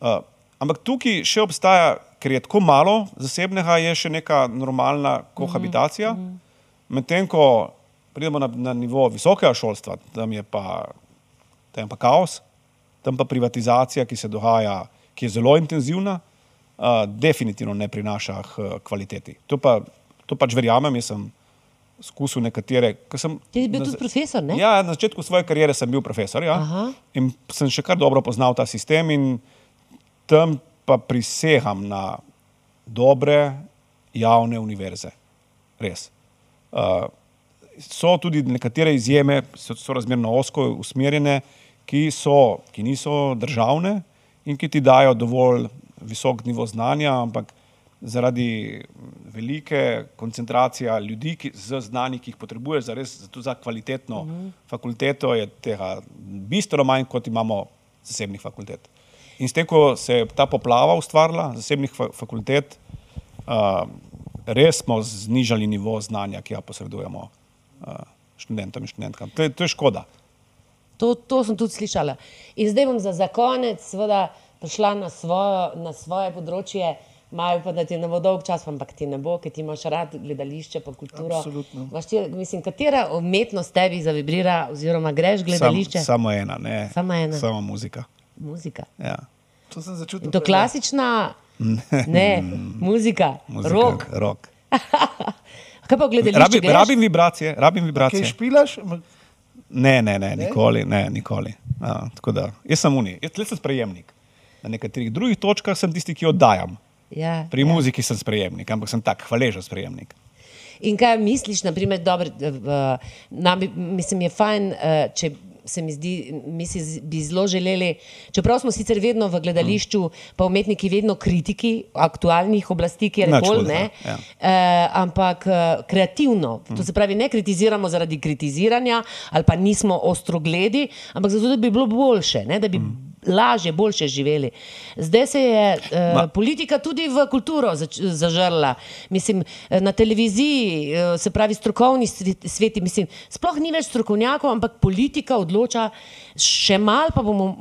Uh, ampak tukaj še obstaja, ker je tako malo zasebnega, je še neka normalna kohabitacija. Mm -hmm. Medtem ko pridemo na, na nivo visokega šolstva, tam je pa, tam je pa kaos, tam pa privatizacija, ki se dogaja, ki je zelo intenzivna, uh, definitivno ne prinaša k kvaliteti. To, pa, to pač verjamem, jaz sem skusil nekatere. Sem, Ti si bil na tudi profesor, ne? Ja, na začetku svoje kariere sem bil profesor ja, Aha. in sem še kar dobro poznal ta sistem, in tam pa prisegam na dobre javne univerze. Res. Uh, so tudi nekatere izjeme, so, so razmerno osko usmerjene, ki, so, ki niso državne in ki ti dajo dovolj visok nivo znanja, ampak zaradi velike koncentracije ljudi ki, z znanji, ki jih potrebuješ za, res, za, za kvalitetno mm -hmm. fakulteto, je tega bistveno manj, kot imamo zasebnih fakultet. In s tem, ko se je ta poplava ustvarila, zasebnih fa fakultet, uh, res smo znižali nivo znanja, ki ga posredujemo uh, študentom in študentkam. To je, to je škoda. To, to sem tudi slišala. In zdaj bom za, za konec seveda prišla na, svojo, na svoje področje. Majo pa, da ti ne bo dolg čas, ampak ti ne bo, ker ti imaš rad gledališče, pa kulturo. Absolutno. Ti, mislim, katera umetnost tebi zavibrira, oziroma greš gledališče? Sam, samo ena, ne. Samo ena. Samo muzika. Muzika. Ja. To sem začutil. To klasična, ne, muzika, Muzika, rok. Rock. Kaj pa v gledališču? Rabim, greš? rabim vibracije, rabim Kaj vibracije. špilaš? Ma- Ne, ne, ne, nikoli, ne, nikoli. A, tako da, jaz sem uni, jaz sem sprejemnik. Na nekaterih drugih točkah sem tisti, ki oddajam. Ja, Pri ja. muziki sem sprejemnik, ampak sem tak hvaležen sprejemnik. In kaj misliš, naprimer, dobro, uh, nam mislim, je fajn, uh, če se mi zdi, mi si bi zelo želeli, čeprav smo sicer vedno v gledališču, mm. pa umetniki vedno kritiki aktualnih oblasti, kjer koli, hudega, ne, ja. uh, ampak uh, kreativno. Mm. To se pravi, ne kritiziramo zaradi kritiziranja ali pa nismo ostrogledi, ampak zato, da bi bilo boljše, ne, da bi mm. Lažje, boljše živeli. Zdaj se je uh, Ma- politika tudi v kulturo zač- zažrla. Mislim, eh, na televiziji, eh, se pravi, strokovni svet- sveti, mislim, sploh ni več strokovnjakov, ampak politika odloča. Še mal pa bomo, eh,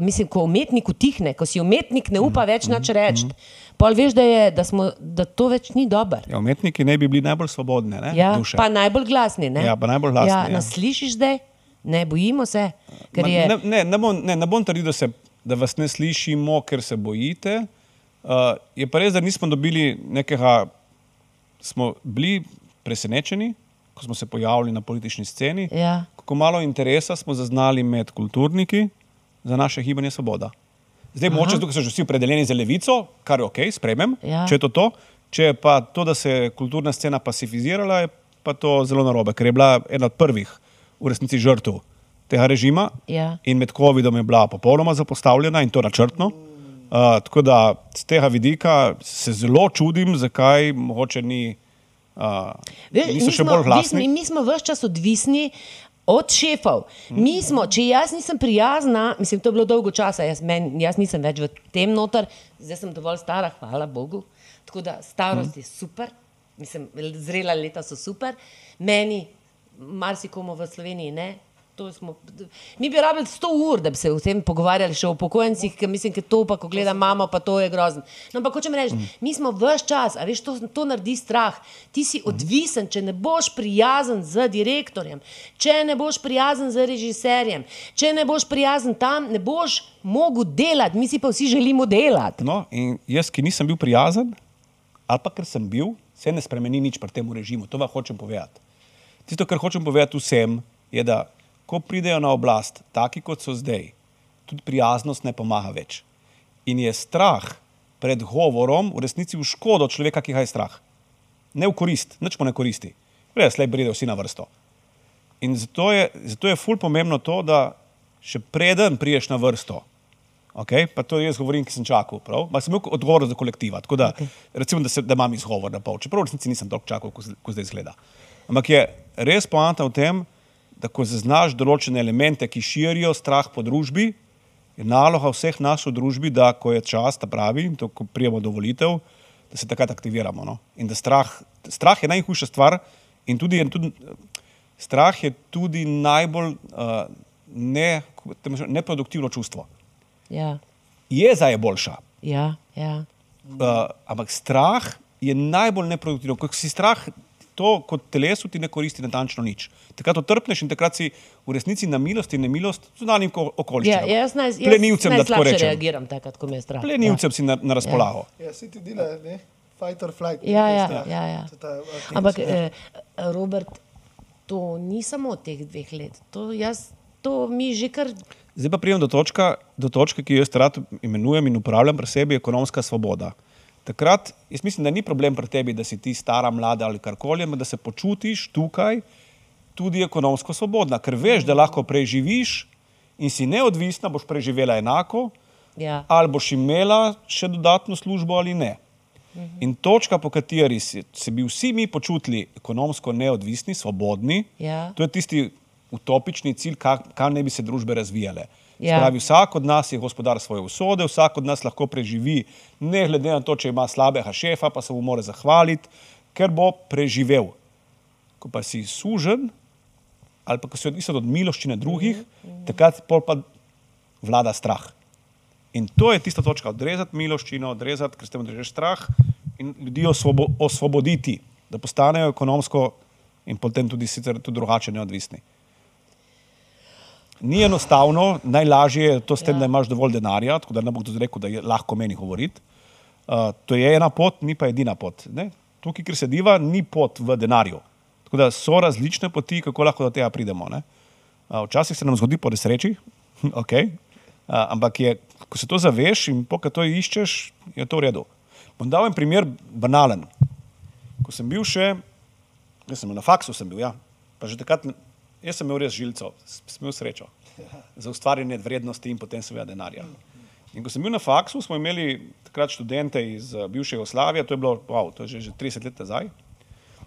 mislim, ko umetnik utihne, ko si umetnik ne upa več nič reči. Pa veš, da, je, da, smo, da to več ni dobro. Ja, umetniki ne bi bili najbolj svobodni, ne? Ja, duše. pa najbolj glasni. Ne? Ja, pa najbolj glasni, Ja, ja. nas slišiš zdaj? Ne bojimo se. Ma je, Ne, ne, ne, bom, ne, ne bom trdil, da, se, da vas ne slišimo, ker se bojite. Uh, je pa res, da nismo dobili nekega, smo bili presenečeni, ko smo se pojavili na politični sceni, Ja. kako malo interesa smo zaznali med kulturniki za naše gibanje Svoboda. Zdaj, moče tukaj so že vsi opredeljeni za levico, kar je ok, spremem, Ja. če je to to. Če je pa to, da se je kulturna scena pasifizirala, je pa to zelo narobe, ker je bila ena od prvih v resnici žrtev tega režima. Ja. In med COVID-om je bila popolnoma zapostavljena in to načrtno. Uh, tako da z tega vidika se zelo čudim, zakaj mogoče ni Uh, Veš, niso mi še smo- bolj mi glasni. Mi smo vse čas odvisni od šefov. Mi smo, če jaz nisem prijazna, mislim, to je bilo dolgo časa, jaz, men, jaz nisem več v tem noter, zdaj sem dovolj stara, hvala Bogu. Tako da starost je super, mislim, zrela leta so super, meni, marsikomu v Sloveniji ne. To Smo, mi bi rabili 100 ur, da bi se o tem pogovarjali, še o upokojencih, ker mislim, da to pa, ko gleda mamo, pa to je grozno. No, ampak hočem reči, mi smo vse čas, a veš, to, to naredi strah. Ti si odvisen, če ne boš prijazen z direktorjem, če ne boš prijazen z režiserjem, če ne boš prijazen tam, ne boš mogel delati, mi si pa vsi želimo delati. No, in jaz, ki nisem bil prijazen, ali pa ker sem bil, se ne spremeni nič pri tem režimu. To vam hočem povedati. Tisto, kar hočem povedati vsem, je, da ko pridejo na oblast, taki kot so zdaj, tudi prijaznost ne pomaga več. In je strah pred govorom v resnici v škodo človeka, ki ga je strah. Ne v korist, nič mu ne koristi. Prej, slej pridejo vsi na vrsto. In zato je, zato je ful pomembno to, da še preden priješ na vrsto, okay, pa to jaz govorim, ki sem čakal, prav, ma sem imel odgovor za kolektiva, tako da, okay. recimo, da, se, da imam izgovor na pol, čeprav v resnici nisem toliko čakal, kot ko zdaj izgleda. Ampak je res poanta v tem, da ko zaznaš določene elemente, ki širijo strah po družbi, je naloga vseh nas v družbi, da ko je čas, ta pravi, in to, ko prijemo do volitev, da se takrat aktiviramo. No? In da strah, strah je najhujša stvar in tudi, in tudi strah je tudi najbolj uh, ne, neproduktivno čustvo. Ja, Jeza je boljša, ja, ja. uh, ampak strah je najbolj neproduktivno. Ko si strah, to kot telesu ti ne koristi natančno nič. Takrat otrpneš in takrat si v resnici na milost in nemilost zunanjim ko- ja okoliščinam. jaz naj, jaz Plenilcem, da tako rečem. reagiram takrat, ko me je strah. Plenilcem si na, na razpolago. Ja, si ti dela, ne? Fight or flight. Ja, ja, ja, ja. je ta, uh, Ampak, ja. eh, Robert, to ni samo teh dveh let. To, jaz, to mi že kar. Zdaj pa pridem do, točka, do točke, ki jo jaz rad imenujem in upravljam pri sebi, ekonomska svoboda. Takrat, jaz mislim, da ni problem pri tebi, da si ti stara, mlada ali karkoli, ampak da se počutiš tukaj tudi ekonomsko svobodna, ker veš, da lahko preživiš in si neodvisna, boš preživela enako, Ja. ali boš imela še dodatno službo ali ne. In točka, po kateri se, se bi vsi mi počutili ekonomsko neodvisni, svobodni, Ja. to je tisti utopični cilj, ka- kam ne bi se družbe razvijale. Ja. Spravi, vsak od nas je gospodar svoje usode, vsak od nas lahko preživi, ne glede na to, če ima slabega šefa, pa se mu mora zahvaliti, ker bo preživel. Ko pa si sužen, ali pa ko si odvisen od miloščine drugih, takrat pol pa vlada strah. In to je tista točka, odrezati miloščino, odrezati, ker s tem odrežeš strah in ljudi osvobo, osvoboditi, da postanejo ekonomsko in potem tudi sicer tudi drugače neodvisni. Ni enostavno, najlažje je to s tem, Ja. da imaš dovolj denarja, tako da ne bom tudi rekel, da je lahko meni govoriti. Uh, to je ena pot, ni pa edina pot. Ne? Tukaj, kjer sediva, ni pot v denarju. Tako da so različne poti, kako lahko do tega pridemo. ne. Uh, včasih se nam zgodi po nesreči, okay. uh, ampak je, ko se to zaveš in po to iščeš, je to v redu. Bom dal en primer banalen. Ko sem bil še, jaz sem na faksu, sem bil, ja, pa že takrat, jaz sem imel res žilco, sem imel srečo za ustvarjanje vrednosti in potem seveda denarja. In ko sem bil na faksu, smo imeli takrat študente iz eh, bivše Jugoslavije, to je bilo, wow, to je že, že 30 let nazaj.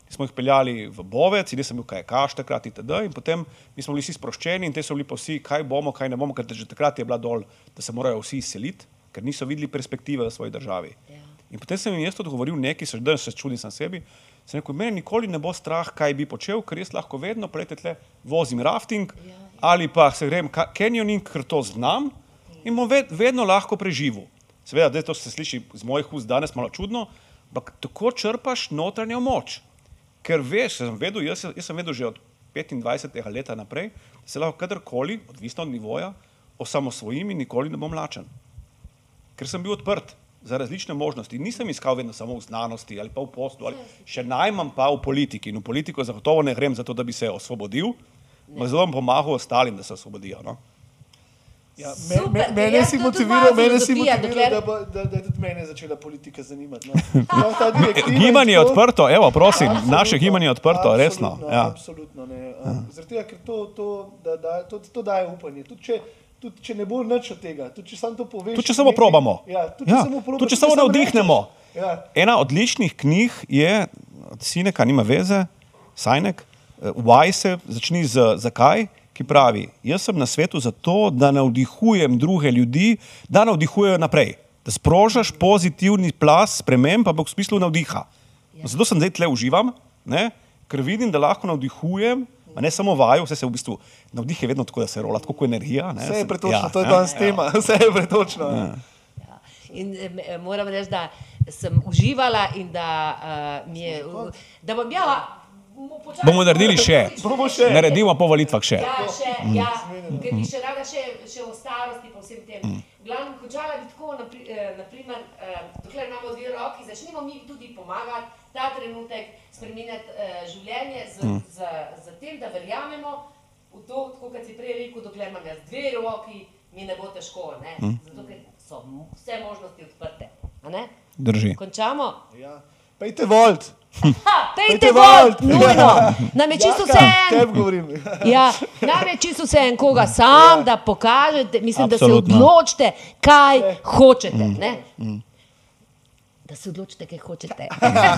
Smo jih peljali v Bovec, in jaz sem bil kajakaš takrat itd. In potem mi smo bili vsi sproščeni in te so bili pa vsi, kaj bomo, kaj ne bomo, ker že takrat je bila dol, da se morajo vsi izseliti, ker niso videli perspektive v svoji državi. Ja. In potem sem jim jaz odgovoril nekaj, danes se čudim sam sebi. Sem rekel, meni nikoli ne bo strah, kaj bi počel, ker jaz lahko vedno poletje tle vozim rafting ali pa se grem ka- canyoning, ker to znam in bom ved, vedno lahko preživel. Seveda, to se sliši z mojih ust danes malo čudno, ampak tako črpaš notranjo moč. Ker veš, sem vedel, jaz, jaz sem vedel že od 25. leta naprej, da se lahko kadarkoli, odvisno od nivoja, osamosvojim in nikoli ne bom lačen ker sem bil odprt za različne možnosti. Nisem iskal vedno samo v znanosti ali pa v poslu, ali še najmanj pa v politiki. In v politiko zagotovo ne grem zato, da bi se osvobodil, ampak zelo bom pomagal ostalim, da se osvobodijo. No? Ja, me, Super, me, mene jaz si motiviral, mene si motiviral dokler- da, bo, da, da je tudi mene začela politika zanimati. No. Prav ta direktiva in Gibanje je to- odprto, evo, prosim, Absolutno, naše gibanje je odprto, resno. absolutno, Ja. Absolutno ne. Um, Zaradi tega, ker to, to, da, da, to, to daje upanje. Tudi če, tudi če ne bo nič od tega, tudi če samo to poveš. Tudi če samo nekaj- probamo. Ja, tudi če Ja, samo probaš. tudi če samo navdihnemo. Ja. Ena odličnih knjig je, Sineka, nima veze, Sajnek, eh, why se začni z zakaj, ki pravi, jaz sem na svetu zato, da navdihujem druge ljudi, da navdihujejo naprej, da sprožaš pozitivni plas sprememb, ampak v smislu navdiha. Ja. Zato sem zdaj tle uživam, ne? ker vidim, da lahko navdihujem, a ne samo vaju, vse se v bistvu, navdih je vedno tako, da se rola, tako kot energija. Ne? Vse je pretočno, ja, to je ja, danes ja. tema, vse je pretočno. Ja. In em, em, moram reči, da sem uživala in da uh, mi je. Da bom ja. počasi- Bomo naredili še. Bomo še. Naredimo po volitvah še. Ja, še, ja, ker bi še rada še, še o starosti, pa vsem tem. Glavno, končala bi tako, napri, eh, naprimer, eh, dokler imamo dve roki, začnimo mi tudi pomagati ta trenutek spremenjati eh, življenje z, z, z tem, da verjamemo v to, tako kot si prej rekel, dokler imam jaz dve roki, mi ne bo težko, ne? Zato, ker so vse možnosti odprte, a ne? Drži. Končamo? Ja. Pejte volt. Ha, pejte Pejte volt, nujno. Nam je čisto vse govorim. Ja, nam je čisto vse en, koga sam, da pokažete, mislim, da se Absolutno. odločite, kaj hočete. Ne? Da se odločite, kaj hočete.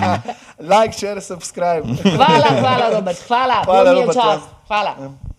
Like, share, subscribe. Hvala, hvala, Robert, hvala, Hvala, Robert, čas. ja. Hvala.